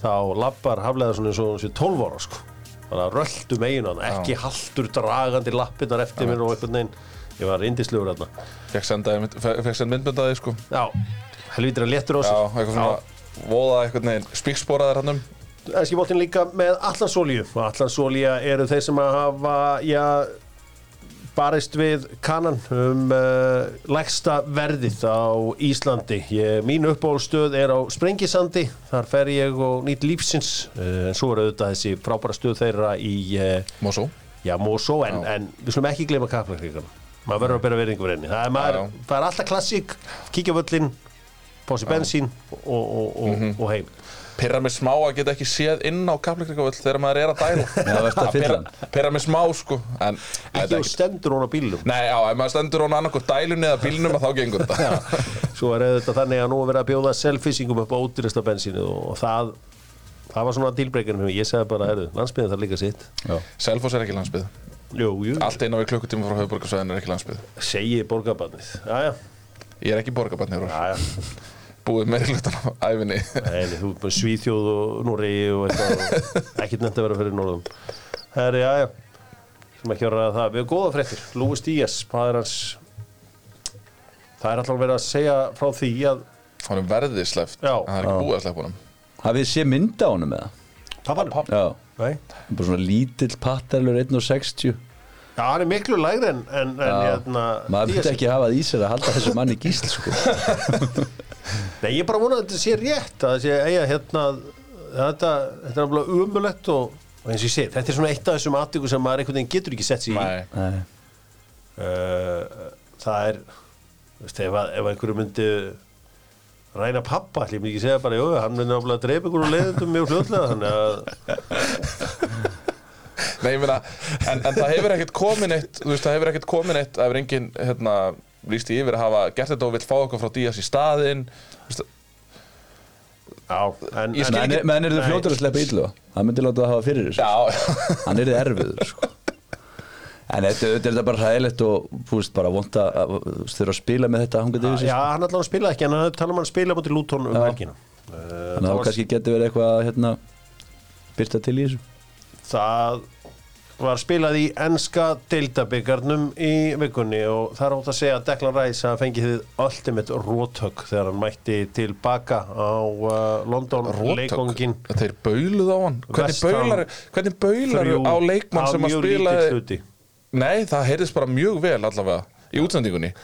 þá labbar haflega svona eins og þessi 12 ára sko. Bara röldu meginu hann, ekki haltur dragandi lappirnar eftir mér og einhvern veginn. Ég var indislegur þarna. Fekk senda myndböndaði sko. Já, helvítir að léttur á Já, sig eitthvað svona voða eitthvað neginn spíkspóraðar hann um. Ennski bóltin líka með Allansolíu og Allansolía eru þeir sem að hafa já, barist við kanan um uh, lægsta verðið á Íslandi. Ég, mín uppbólstöð er á Sprengisandi. Þar fer ég og nýtt lífsins uh, en svo er auðvitað þessi frábæra stöð þeirra í uh, Mosó. En, en við slum ekki gleyma kaplakríkan maður verður að bera verðingu henni. Það er, maður, Já, já. það er alltaf klassík. Kíkja völlin, pási bensín og, og, og, Mhm. og heim Pyrra mig smá að geta ekki séð inn á kaplakríkavöll þegar maður er að dæla Já, varstu að fylla hann? Pyrra mig smá sko en, ekki og stendur hún á bílum Nei, já, ef maður stendur hún annarkoð dælunni eða bílnum að þá gengur þetta Svo er auðvitað þannig að nú er verið að bjóða selfishingum upp á ódýrasta bensínu og það, það var svona dílbreykinu fyrir mig. Ég sagði bara, herru, landsbyðin þarf líka sitt. Selfoss er ekki landsbyð Jú, jú, Allt eina við klukkutíma frá höfuborgarsvæðin er ekki landsbyð segi borgarbarnið. Jæja, Ég er ekki borgarbarnir jæja. Búið meiri hlutan á æfinni Nei, þú er bara Svíþjóð og Núri og eitthvað ekkert nefnt að vera fyrir norðum. Herri, jæja, sem ekki að ræða það. Við erum góða fréttir. Lúis Díaz, hvað er hans... Það er alltaf verið að segja frá því að Hann er verðið sleppt Já. Það er ekki búið að sleppa honum Hafið þið sé mynda á honum með það? pappan, Já nei, Bara svona lítill pattelur 1.60 já, hann er miklu lægri en, en, en Já. hérna, Maður myndi ekki hafa það í sér að halda þessu manni gísl sko. Nei, ég bara vonað að þetta sé rétt að það sé eiga hérna þetta, þetta er alveg umulett og, og eins og ég segi, þetta er svona eitt af þessum aðtöku sem maður einhvern veginn getur ekki sett sér í Nei, Nei. uh, það er þú veist, ef, ef einhverju myndi ræna pappa, ætlum ég ekki segja bara, jú, hann myndi náttúrulega að dreipa og leiðendum mjög fljóðlega, þannig að Nei, ég meina en, en það hefur ekkert komin eitt Þú veist, það hefur ekkert komin eitt Það hefur enginn, hérna, líst í yfir að hafa gert þetta og vill fá okkur frá Díaz í staðinn. Já, en, Ég skil en, Menn, menn eru þau fljótur að sleppa illu? Það myndi láta það hafa fyrir þessu. Já, Hann er erfiður sko. En þetta, þetta er þetta bara hræðilegt og veist bara vonda að þú veist, þurfa að spila með þetta hangandi yfir sig já, hann allavega spilaði ekki, en hann tala um að spila mútið lútón um Já. helgina. Uh, Þannig að það kannski getur verið eitthvað að hérna, byrta til í þessu. Það var spilað í enska deildabyggarnum í vikunni og það er ótt að segja að Declan Rice að fengi þið ultimate rótök þegar hann mætti tilbaka á uh, London leikongin rótök Þeir bauluð á hann? Hvernig baular, hvernig baular á leikmann sem að spila. Nei, það heyrðist bara mjög vel allavega í útsendingunni.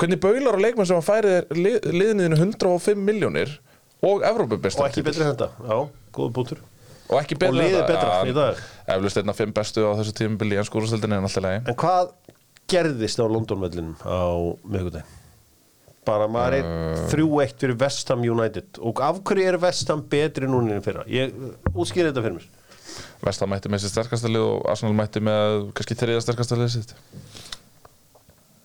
Hvernig baular á leikmann sem að færi liðniðinu 105 miljónir og Evrópubestar og ekki betri en þetta, já, góð bútur og ekki betra Og liðið en betra í dag. Eflaust einna fimm bestu á þessu tímubili í ennsku úrstöldinni en alltaf lagi. En hvað gerðist á Londonvellinum á miðgudaginn bara maður er Uh. 3-1 fyrir West Ham United. Og af hverju er West Ham betri núna en fyrra? Ég útskýri þetta fyrir mér. Vestam mætti með sér sterkasta lið og Arsenal mætti með kannski þriða sterkasta lið sitt.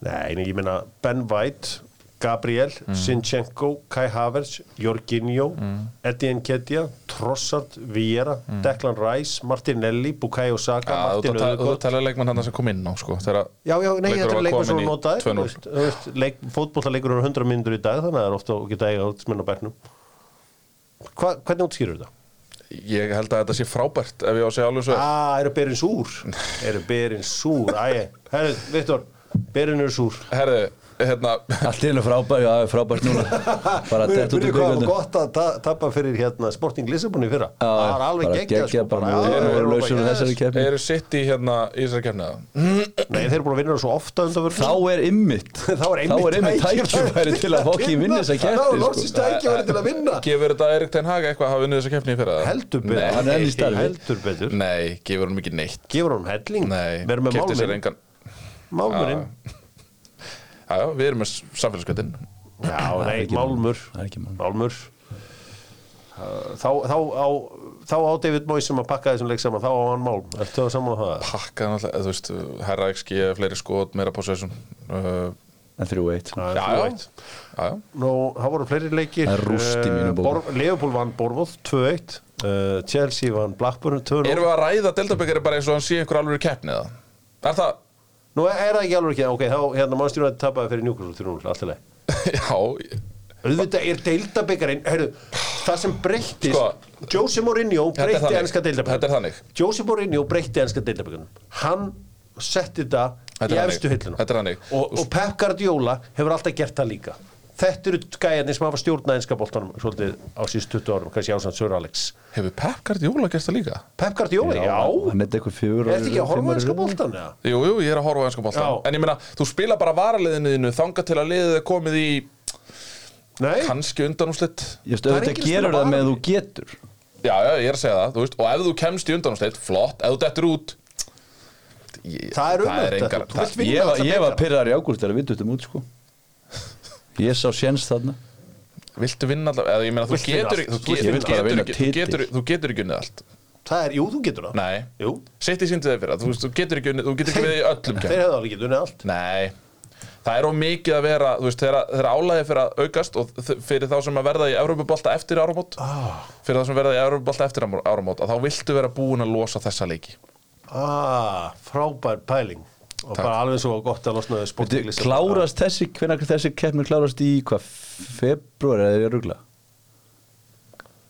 Nei, nei, ég meina Ben White, Gabriel, Mm. Sinchenko, Kai Havertz, Jorginho, Eddie Nketiah, Trossard, Vieira, Declan Rice, Martinelli, Bukayo Saka, Mm. Já, þú Martin ta- þú talar leikmann hann sem kom inn á sko, Já, já, nei, þetta er leikmann sem kominn í notaður 2-0. þú veist, þú veist, leik, Fótboltaleikur eru 100 mínútur í dag þannig að það er ofta að geta eiga útsmenn á bæknum Hva, Hvernig útskýrur þetta? Ég held að þetta sé frábært ef ég á að segja alveg svo Ah, eru berin súr? eru berin súr? Æ, herru, Viktor, berin eru súr Herðu, hérna Allt í hennu frábært, já, frábært núna. Bara dett út Muni úr hvað var byggjöndum gott að ta tappa fyrir hérna Sporting Lissabon í fyrra? Já, Það var alveg bara geggjað sko, bara. erum við þeir Eru sitt í hérna í þessari kefni eða? Nei, þeir eru búin að vinna svo ofta Þá er ymmit Þá er Þá er ymmit tækifæri til að fokki vinna. þessa Þá er loksins sko. tækifæri til að vinna. Gefur þetta Erik Ten Hag eitthvað að hafa unnið þessa kefni í fyrra? Heldur betur. Nei, hann er enn í starfi. Heldur betur. Nei, gefur hann mikið neitt. Gefur hann helling. Nei, Já, já, við erum með samfélagsgötin Já, nei, Málmur er málmur. Uh, þá, þá, á, þá á David Moyes sem að pakka þessum leik saman þá á hann Málm, ertu það saman á það? Pakka náttúrulega, þú veist, herra XG, fleiri skot, meira possession uh, En 3-1 Það er Já, já. Nú, það voru fleiri leikir Það er rúst í mínum bókum. Bor- Liverpool vann Bournemouth 2-1 uh, Chelsea vann Blackburn 2-0 Erum við að ræða Deltabyggari bara eins og hann sé ykkur alveg keppni eða? Er það? Nú er það ekki alveg ekki, ok, þá hérna mannstjónu að tapaði fyrir Newcastle 3-0, allt í leið já, Auðvitað er deildabyggarinn, heyrðu, það sem breyttist Sko, Jose Mourinho breytti ennska Þetta er þannig. Jose Mourinho breytti ennska deildabyggarinn Hann setti þetta í efstu hilluna. Þetta er þannig. og, og Pep Guardiola hefur alltaf gert það líka Þetta eru gæjarnir sem hafa stjórnað ennska boltanum svolítið á síðust 20 árum, kannski ásand Sör Alex. Hefur Pep Guardiola gert það líka? Pep Guardiola, já, Hann er þetta ekki að horfa boltan, eða? Jú, jú, ég er að horfa bolta Já. En ég meina, þú spila bara varaliðinu þanga til að liðið er komið í Nei, kannski undanúslitt Ég veist, Það auðvitað enginn að gerur það með þú getur. Já, já, ég er að segja það, þú veist. Og ef þú kemst í undanúslitt, flott. Ef þú dettur út ég, það er umhverfið engar- Þú vilt það- vinna Ég var, ég var pyrrar í ágúst þegar við duttum út sko Ég sá séns þarna. Viltu vinna alltaf Eða ég meina, þú Vilt vinna getur allt. þú vinna þú bara getur vinna ekki- þú titil. getur- Þú getur ekki unnið allt. Það er, jú, þú getur það. Nei. Jú, Sitt í síndið þeir fyrir það, þú veist, þú getur ekki unnið Þú getur ekki við í öllum þeir kemur hefðu alveg getur unnið allt. Nei. Það er of mikið að vera, þú veist, þegar, þegar álæði fyrir að aukast og þ- fyrir þá sem að verða í Európa-bolta eftir áramót Ah. fyrir þá sem verða í Európa-bolta eftir áramó- áramót að þá viltu vera búin að losa þessa leiki. Ah, frábær pæling og bara alveg svo gott að losna þau Veitu, sportingli Klárast þessi, hvenær þessi keppni klárast í hvað, februar eða er ég að rugla?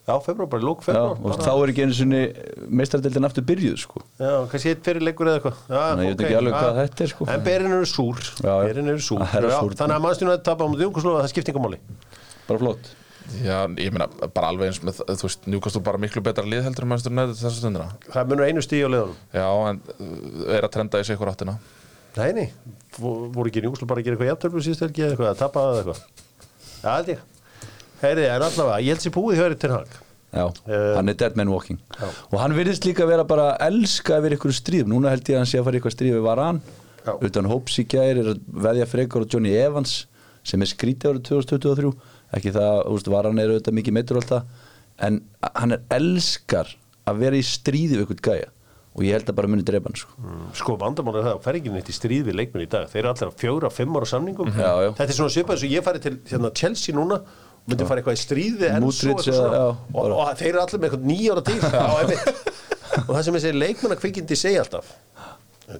Já, februar, bara lók Já, februar og þá er ekki einu sinni meistardildin aftur byrjuð sko. Já, kannski eitt fyrir leikur eða eitthvað. Já, Þannig að ég veit ok, ekki alveg já. hvað þetta er, sko. En berin eru súr. Já, já. Berin eru súr, Það er já. Þannig að mannstjónu að tapa á mútið Júkoslofa það skiptir yngur máli. Bara flott. Já, ég meina, bara alveg eins með, þú veist, Newcastle bara miklu betra lið heldur en Manchester United þessa stundina. Það munur einu stíð á leiðunum Já, en uh, er að trenda í sig ykkur áttina Nei, nei, vo- voru ekki Júkoslofa bara að gera eitthvað jafntörflu síðust helgi eða eitthvað, að tapa það eða eitthvað? Já, held ég. Heyri, en allavega, ég held sér búið hjá til hag. Já, Eh, hann er dead man walking. já. og hann virðist líka vera bara að elska að vera ykkur stríð, núna held ég að hann sé að fara eitthvað stríð við Varan, Já. utan hóps í gæri er að veðja frekar og Johnny Evans sem er skrítið árið 2023 ekki það, þú veist, Varan er auðvitað mikið meittur alltaf, en hann er elskar að vera í stríði við eitthvað gæja og ég held að bara muni drepa hann sko. Sko, vandamál er það að fer ekki neitt í stríð við leikmenn í dag. Þeir eru allir á fjóra, fimm ára samningum. Já, já. Þetta er svona svipað eins og ég fari til hérna, Chelsea núna og myndi fara eitthvað í svo Modric eitthvað svona. eða- já, og, og þeir eru allir með eitthvað nýjára til og það sem þessi leikmennar kvikindi segja alltaf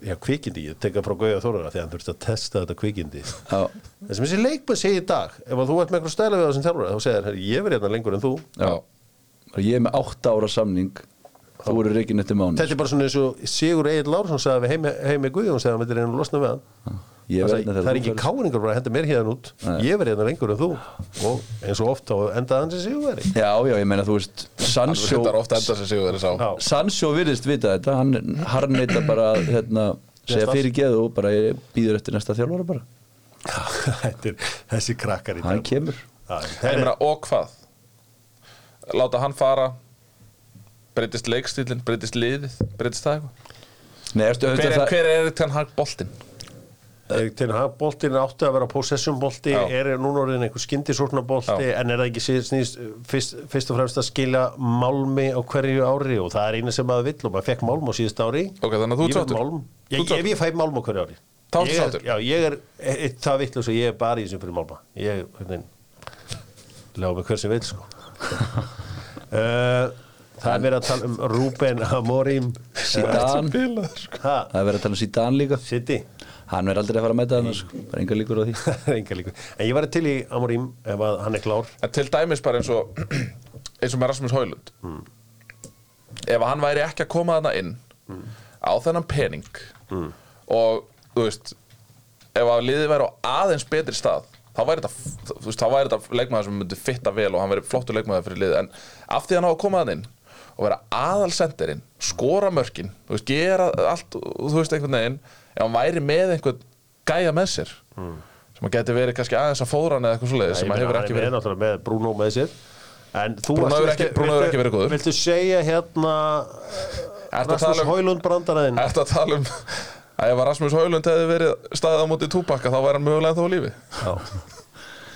Já, kvikindi, ég teka frá Gauja Þórara þegar hann þurfti að testa þetta kvikindi. Það sem þessi leikmenn segja í dag ef að þú ert með eitthvað stæla þú já. ég er með 8 ára samning þú eru reikin eftir mánu Þetta er bara svona eins og Sigur Egil Lársson sagði við heimi, heimi Guðjón segði að hann myndir reyna að losna við hann. Ég Það sagði, með er ekki káringar bara að henda mér hérna út. Nei. ég verið hérna lengur en þú. Og eins og oft á endaði hann sem Sigur veri Já, já, ég meina þú veist Þetta er Já. Sancho virðist vita þetta. Hann harneita bara að, hérna, segja fyrir geðu og bara býður eftir næsta þjálfara bara. Þetta er þessi krakkar í hann dag kemur. Þeir- meina, og hvað? Láta hann fara breytist leikstílinn, breytist liðið breytist það eitthvað? Hver er, það, hver er þetta hann boltinn? Erik Ten Hag boltinn átti að vera possession bolti Já. er núna orðin einhver skyndisórna bolti Já. en er það ekki síðan snýst fyrst, fyrst og fremst að skila málmi á hverju ári og það er eina sem maður vill og maður fekk málm á síðust ári Ok, þannig að þú Ég málm. Þú Ég, ég fæ málm á hverju ári Ég er- sáttur? Já, ég er eitt það vill og ég er bara í þessum fyrir málma ég, hvernig lega mig hver sem vil sko uh, Það er verið að tala um Ruben Amorim. Zidane. Það er verið að tala um Zidane líka. City. Hann verður aldrei að fara að mæta hann sko. bara enga líkur á því. Það er enga líkur. En ég var til í Amorim ef að hann er klár. En til dæmis bara eins og eins og með Rasmus Haulund ef að hann væri ekki að koma þarna inn á þennan pening og þú veist ef að liðið væri á aðeins betri stað þá væri þetta, þú veist, þá væri þetta leikmaður sem myndi fitta vel og hann væri flottur leikmaður fyrir liðið. En af því að hann á að koma þarna inn og vera aðalsenderinn, skora mörkin þú veist, gera allt þú veist einhvern veginn, ef hann væri með einhvern gæja með sér sem að geti verið kannski aðeins að fóðra hann eða eitthvað svoleiðis sem að hefur ekki er með verið náttúrulega með Bruno með sér. En þú Bruno varst- hefur ekki- viltu- Bruno hefur viltu- ekki verið góður. Viltu segja hérna Rasmus tala um- Hólund brandaraðinn? Ertu að tala um að ef Rasmus Haulund hefði verið staðið á móti túbakka þá væri hann mögulega þá á lífi.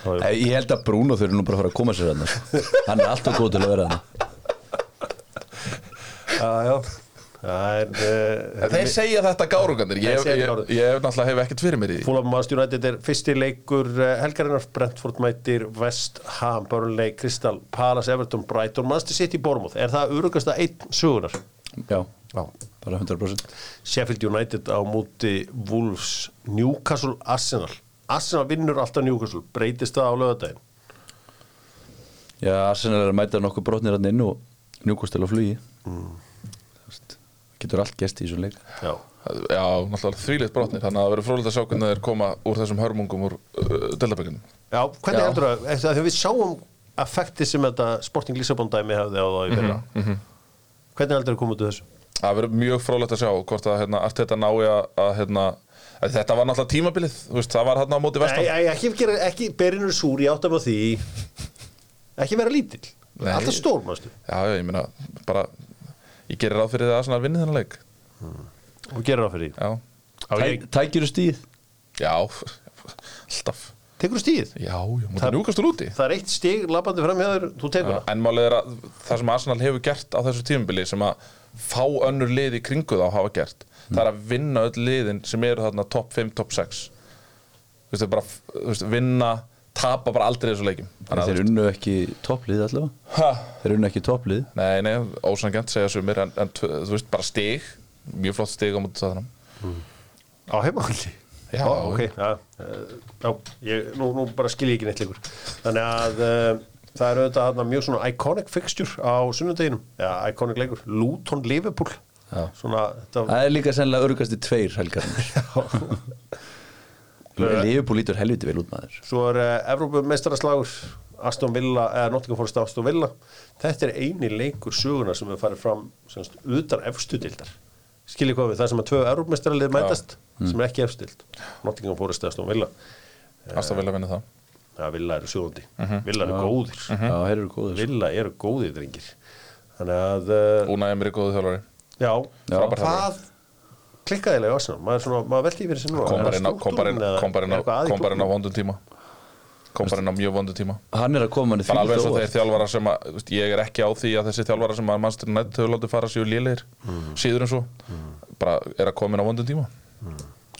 Nei, Ég held að Bruno þurfi nú bara að fara að koma sér hann Hann er alltaf góð til að vera hann Já, Það er uh, En Þeir segja þetta gárungandir Ég, Þeir segja ég, þetta ég, hef náttúrulega hef ekkert fyrir mér í því. Fulham Manchester United er fyrsti leikur uh, helgarinnar. Brentford mætir West Ham. Burnley, Crystal Palace, Everton, Brighton Manchester City, Bournemouth. Er það örugasta einn sögunar Já, Já. bara 100% Sheffield United á múti Wolves, Newcastle, Arsenal. Arsenal vinnur alltaf Newcastle. Breytist það á lögadaginn Já, Arsenal er að mæta nokkuð brotnir hann inn og njúkostel á flugi. Mm. Getur allt gest í þessum leik. Já, Já, náttúrulega þvílitt brotnir Þannig að það verður frólægt að sjá hvernig þeir koma úr þessum hörmungum úr uh, Deltabökkunum Já hvernig heldur það, eftir að þegar við sáum affekti sem þetta Sporting Lissabon dæmi hefði á það í fyrra. Hvernig heldur það koma út úr þessu? Það verður mjög frólægt að sjá hvort að hérna, allt þetta nái að, að, hérna, að þetta var náttúrulega tímabilið þú veist, það var hérna á móti vestan. Nei, ekki, ekki, ekki berinur súr, ég átta mig á því. Ekki vera lítill. Alltaf stór, mástu Já, já, ég meina bara ég gerir ráð fyrir það að svona vinni þennan leik. Og gera það fyrir því? Já, Á, ég, Tækir þú stíð? já, alltaf. Tekur þú stíð? Já, já, mútið Það- njúkastur úti. Það er eitt stig labbandi fram hjá þér, þú tekur það En málið er að það sem Arsenal hefur gert á þessu tímabili sem að fá önnur lið í kringu þá hafa gert það er að vinna öll liðin sem eru þarna top 5, top 6 Þú veist, bara, þú veist, vinna tapa bara aldrei þessu að Þeir unnu ekki topplið allavega? Ha? Þeir unnu ekki topplið Nei, nei, ósangjant segja sumir en, en þú veist, bara stig mjög flott stig á mútið það á heimahaldi Já. Ó, ok, já, eh, já ég, nú, nú bara skil ég ekki neitt lengur. Þannig að uh, það er auðvitað þarna mjög svona iconic fixture á sunnudeginum, já, iconic leikur. Luton Liverpool. Já. svona, þetta, Það er líka sennilega örgasti tveir helgarnir Leifupúl lítur helviti vel út maður. svo er uh, Evrópu meistaraslagur Aston Villa, eða Nottingham Forest Aston Villa. Þetta er eini leikur söguna sem er farið fram semst, utan efstu dildar skiljið hvað við, það sem að tvö Evrópmeistaralið mætast sem er ekki efstu dild Nottingham Forest Aston Villa. Alltaf vilja vinna það Já, Villa eru sjóðandi. Villa eru góðir. Já, þeir eru góður Villa eru góðir drengir. Þannig að uh, Úna Emri góðu þjálfari. Já, frábær hvað klikkaðilega á Arsenal maður, svona, maður veldi yfir þessu nú kom bara inn á- það í vondum tíma. Kom bara inn á mjög vondum tíma. Hann er að koma manni bara alveg eins og þeir þjálfara sem að veist, ég er ekki á því að þessi þjálfara sem að mannstur nætt hefur látið fara sér lélegir síður en svo. Bara er að koma inn á vondum tíma.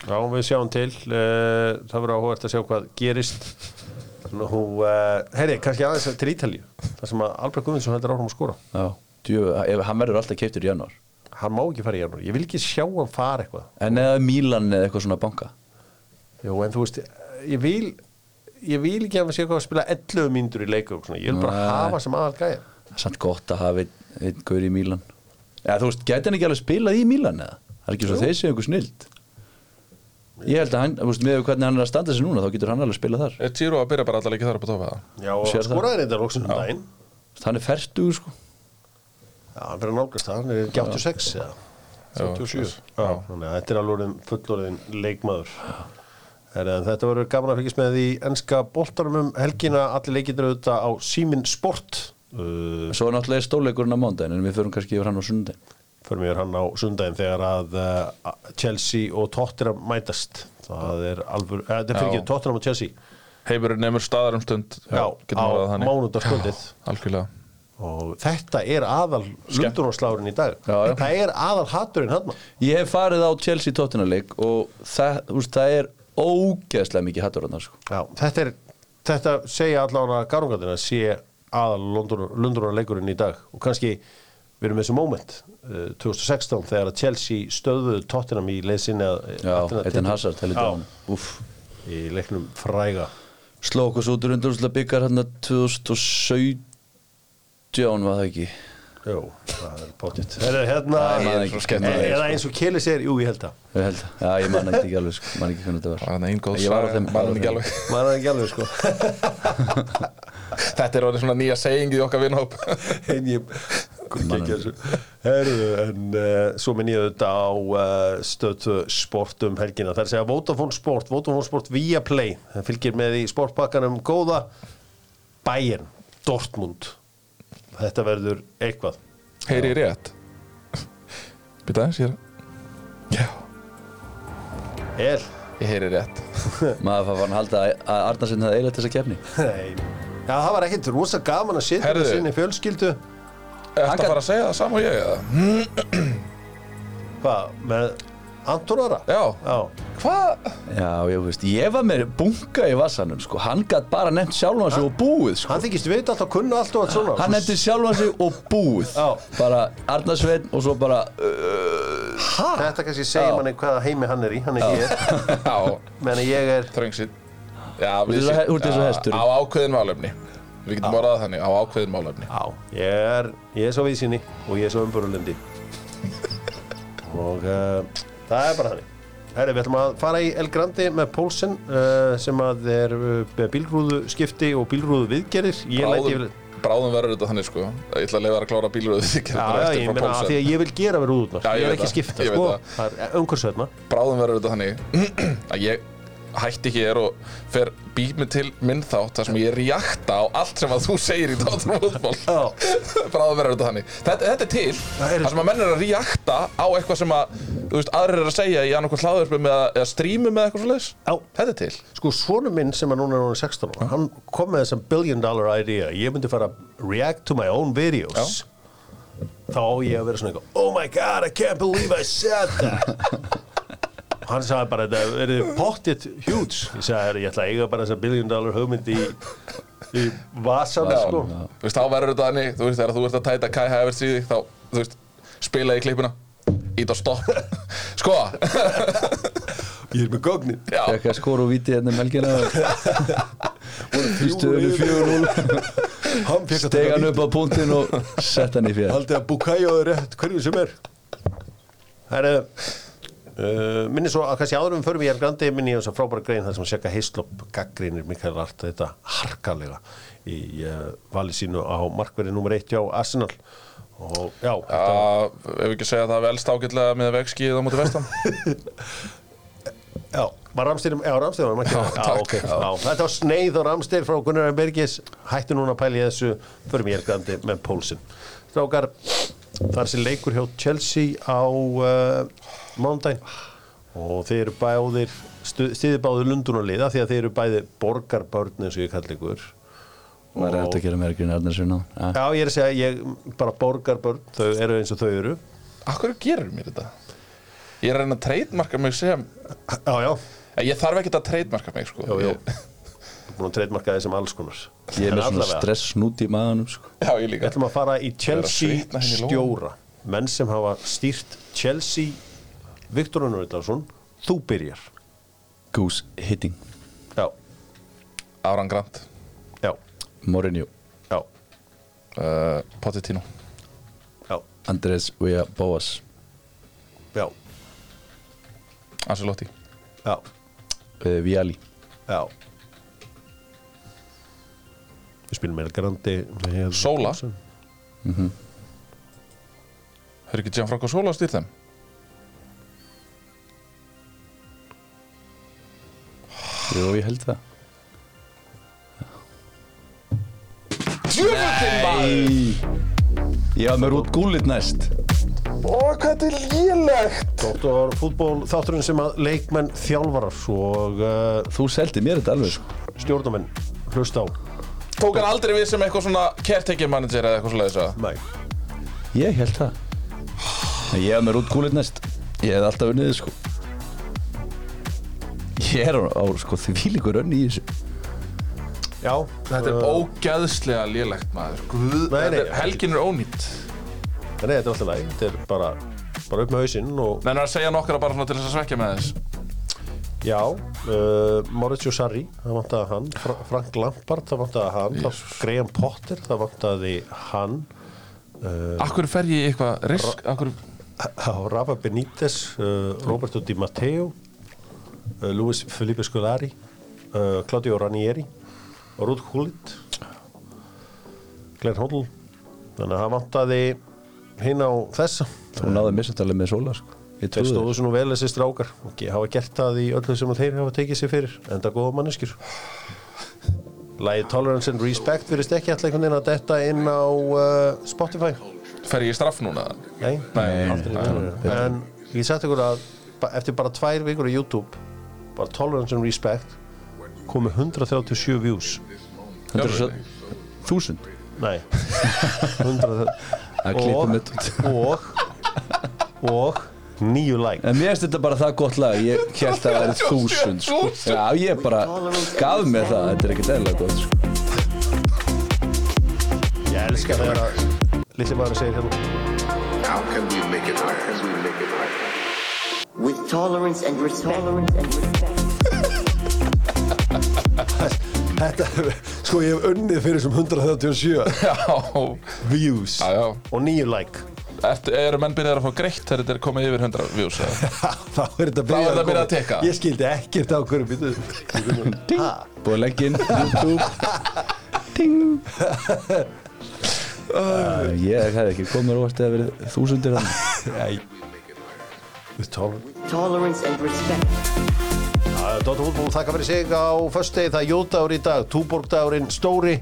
Já, við sjáum til. Uh, það verður áhugast að sjá hvað gerist. Nú, uh, heyri, kannski aðeins til Ítalíu þar sem að Albrecht Guðmundsson heldur áfram að skora. Já, djú, ef, hann verður alltaf keiptur í januar hann má ekki fara í janúar, ég vil ekki sjá hann fara eitthvað. En eða Mílan eða eitthvað svona banka. Jú, en þú veist, ég vil ég vil ekki að hann sé eitthvað að spila 11 mínútur í leikum, svona. ég vil bara Nei. hafa sem aðal gæja Það er samt gott að hafa einn, gaur í Mílan Eða þú veist, gæti hann ekki alveg spilað í Mílan eða? Það er ekki svo þeir séu einhver snild. Ég held að hann, þú veist, með hvernig hann er að standa sig núna þá getur hann alveg spilað þar. Er Giro að byrja bara allar ekki þar upp á tofa Já, og Sér skoraði reynda lóksum um daginn. Hann er ferstugur sko Já, hann að nálgast það, hann er ekki 86 eða? 77 Já, þannig að þetta er alveg fullorðin leikmaður. Þetta verður gaman að fylgjast með í enska boltanum um helgina, allir leikir auðvitað á Símin Sport. Uh, Svo er náttúrulega stórleikurinn á mándaginn En við förum kannski yfir hann á sundaginn Förum við hann á sundaginn þegar að uh, Chelsea og Tottenham mætast. Það er alveg, uh, þetta er fyrir Já. ekki Tottenham og Chelsea. Heimur nemur staðar um stund. Já, getum á mánudagskvöldið. Algjörlega og þetta er aðal lundunarslárun í dag. Já, já. það er aðal hatturinn hann Ég hef farið á Chelsea Tottenham-leik Og það, veist, það er ógeðslega mikið hattur hann sko. Þetta þetta segja allavega garungatina sé aðal lundunarleikurinn í dag. Og kannski við erum með þessu moment uh, 2016 þegar að Chelsea stöðuðu Tottenham í leiðsinni Já, Eden Hazard hann í leiknum fræga. Sló okkur svo út úr undanúrslega byggar hérna 2017 var það ekki? Jú, það er hérna, Það er svo skemmtilegt, eða sko. eins og Kelly segir, jú ég held það. Ég held það, já ég man ekki alveg sko, man ekki hvernig þetta var. Það er ein góð Ég var á saga, þeim- man var á hann ekki alveg. er ekki alveg sko? Þetta er orðið svona nýja segingi í okkar vinhóp en ég Herðu, en uh, svo minn ég auðvitað á uh, stöðtu sport um helgina. Það er að segja Vodafone Sport, Vodafone Sport via Play, það fylgir með í sportbakkanum góða. Bayern, Dortmund þetta verður eitthvað. Heyri ég rétt? Býta aðeins, ég er Já, El, ég heyri rétt. Maður fann að halda að Arnarsson hefði eiginlega þessa kefni Nei. Já, það var ekkert rosa gaman að sitja með sinni fjölskyldu. Þetta að fara að segja það saman og ég eða? Hvað, með Anton Ara? Já. Já. Hvað? Já, ég veist, ég var með bunga í vassanum sko. Hann gætt bara nefnt sjálfan sig og búið sko. Hann þykist veit alltaf kunna allt og allt svona. Hann nefndi sjálfan sig og búið Já. Bara Arnarsveinn og svo bara uh, Þetta kannski segir manni hvaða heimi hann er í, hann er hér. Já, Menni ég er, þröngsinn. Já, og he- þú ert eins og Já, hesturinn. Á ákveðin málefni. Við getum orðað þannig, á ákveðin málefni. já, ég er, ég er svo vísinni og ég er svo umburulendi. og uh, það er bara þannig. Herri, við ætlum að fara í El Grandi með Pólsen uh, sem að er uh, bílrúðu skipti og bílrúðu viðgerðir. Ég læti Bráðum, yfir... bráðum verður þetta þannig sko. Ég ætla að leiða að klára bílröðu. Já, ég meina að því að ég vil gera verið út ég er veit ekki skipta, sko umhversveitna Bráðum verður þetta þannig að ég hætti hér og fer býð mig til minn þátt þar sem ég reakta á allt sem að þú segir í Tóttunum fútból Bráðum verður þetta þannig. Þetta, þetta er til, þar sem að menn er að reakta á eitthvað sem að þú veist, aðrir er að segja í annarkoð hlaðverfum eða, eða strímum eða eitthvað Já. Þetta er til. Sko, svonu minn sem er núna er núna 16 ára, hann kom með þessum billion dollar idea, ég myndi fara að react to my own videos. Þá á ég að vera svona eitthvað oh my god, I can't believe I said that hann sagði bara þetta er pottit huge. Ég sagði, ég ætla að eiga bara þessa billion dollar hugmynd í, í vasan sko. Þú veist, þá verður þetta þannig, þú veist, þegar þú ert að tæta Kai Havertz í þig, þá, þú veist, spila í klippuna, ít á stopp. Sko, ég er með já, Fekk að skora og víti hérna um helgina. Fyrstuðinu 4-0 hann fekk að Steg hann upp á punktinn og sett hann í fjær haldið að Bukayo er rétt hverju sem er. Það er uh, minni svo að kannski áður um förum í er grandi minni ég þess að frábæra grein þar sem að seka Heislop gaggrínir Mikael Art þetta harkalega í uh, vali sínu á markverði nummer 1 hjá Arsenal. Og já, þetta, að, ef ekki segja að það velst ágætlega með vegskið á móti vestam já var Ramsteyr, já Ramsteyr var ekki, Já, já, takk. ok, já, þetta var sneið og Ramsteyr frá Gunnar. Bergis hættu núna að pæla í þessu. Förum í er grandi með Pólsin Strákar, það er sér leikur hjá Chelsea á uh, mándaginn og þeir eru báðir stiði báðir lundunarliða því að þeir eru bæði borgarbörn eins og ég kalli ykkur. Maður er hægt að gera grinn Arnarsson á. Já. Já, ég er að segja, ég bara borgarbörn þau eru eins og þau eru. Akkur gerur mér þetta? Ég er að reyna að treytmarka mig sem Já, já, Eh, Ég þarf ekkert að treytmarka mig sko. Jú, jú. Búin að treytmarka þessum alls konar. Ég er með svona allavega, stress snút í maðanum sko. Já, ég Við líka ætlum að fara í Chelsea hérna stjóra. Menn sem hafa stýrt Chelsea Viktor Unarvidarsson þú byrjar. Goose hitting. Já, Áran Grant. Já, Mourinho. Já, uh, Pochettino. Já, Andres Villa Boas. Já, Ancelotti. Já, uh, Viali já. Við spilum meira grandi Sola. Hefur ekki Gianfranco Sola stýrt þeim? Jú, ég held það. Djöfullin maður! Ég var með Rút Gullit næst Ó, hvað þetta er lélegt. Dóttor fútból þátturinn sem að leikmenn þjálfarar og uh, Þú seldi mér þetta alveg sko. stjórnamenn hlusta á. Tók hann aldrei við sem eitthvað svona caretaker manager eða eitthvað svoleiðis að Nei, Ég held það. En Ég var með Rút Gullit næst. Ég hef alltaf unnið þið, sko. Ég er á, á sko, þvílíkur önni í þessu. Já Þetta er ógæðslega lélegt maður. Guð, Nei, nei, þetta er- Helgin er ónýtt Nei, þetta er alltaf læg, þetta er bara bara upp með hausinn og Menn er að segja nokkra bara svona til þess að svekja með þess. Já, uh, Mauricio Sarri það vantaði hann, Fra Frank Lampard það vantaði hann, það, Graham Potter það vantaði hann. Uh, Akkur fer ég eitthvað risk? Akkur Rafa Benítez uh, Roberto Di Matteo uh, Luis Felipe Scolari uh, Claudio Ranieri Ruud Gullit Glenn Hoddle. Þannig að það vantaði hinn á þessa. Þú náði missandalega með Sola sko. Þeir stóðu svona vel þessi strákar. Og hafa gert það í öllu sem að þeir hafa tekið sér fyrir en það góða manneskjur. Lægi Tolerance and Respect virðist ekki alltaf einhvern veginn að detta inn á uh, Spotify. Fer ég í straff núna? Nei, Nei, aldrei. Verið. En ég sagt ykkur að eftir bara tvær vikur á YouTube bara Tolerance and Respect komið 137 views. 100.000 nei. 100 Það klippum og, og og nýju like En mér finnst þetta bara það gott lag Ég held að það væri þúsund sko. Já, ég bara gaf mér það Þetta er ekkert eðla gott sko. ég elska þegar að litli maður segir hérna How can we make it right? How can we make it right? with tolerance and respect. Tolerance and respect. þetta, sko ég hef unnið fyrir þessum 137 Já, views já, já. og nýju like. Ertu, eru menn byrjaðir að fá greitt þegar þetta er komið yfir 100 views eða? þá er þetta þetta að byrja að tikka. ég skildi ekkert á hverju býtu ha? Búið að leggja inn. YouTube. Ting uh, Ég hefði ekki komið óvart eða verið þúsundir Nei With tolerance. Tolerance and respect. Dóttar fútból þakka fyrir sig á föstudegi, það er jótagur í dag, túborgdagurinn stóri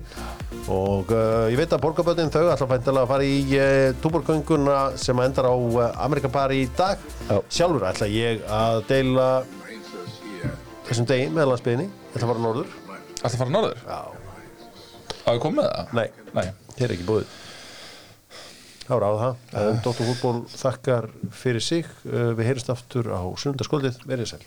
og uh, ég veit að borgarböndin þau ætla að fara í uh, túborgönguna sem endar á uh, Amerikabar í dag. Já. Sjálfur ætla ég að deila þessum degi með landsbyðinni, ég ætla að fara norður. Ætla að fara norður? Já. Hafa komið það? Nei, Nei. hér er ekki búið. Það var á það. En Dóttar fútból þakkar fyrir sig, uh, við heyrjumst aftur á sundarskóldið, verið sæl.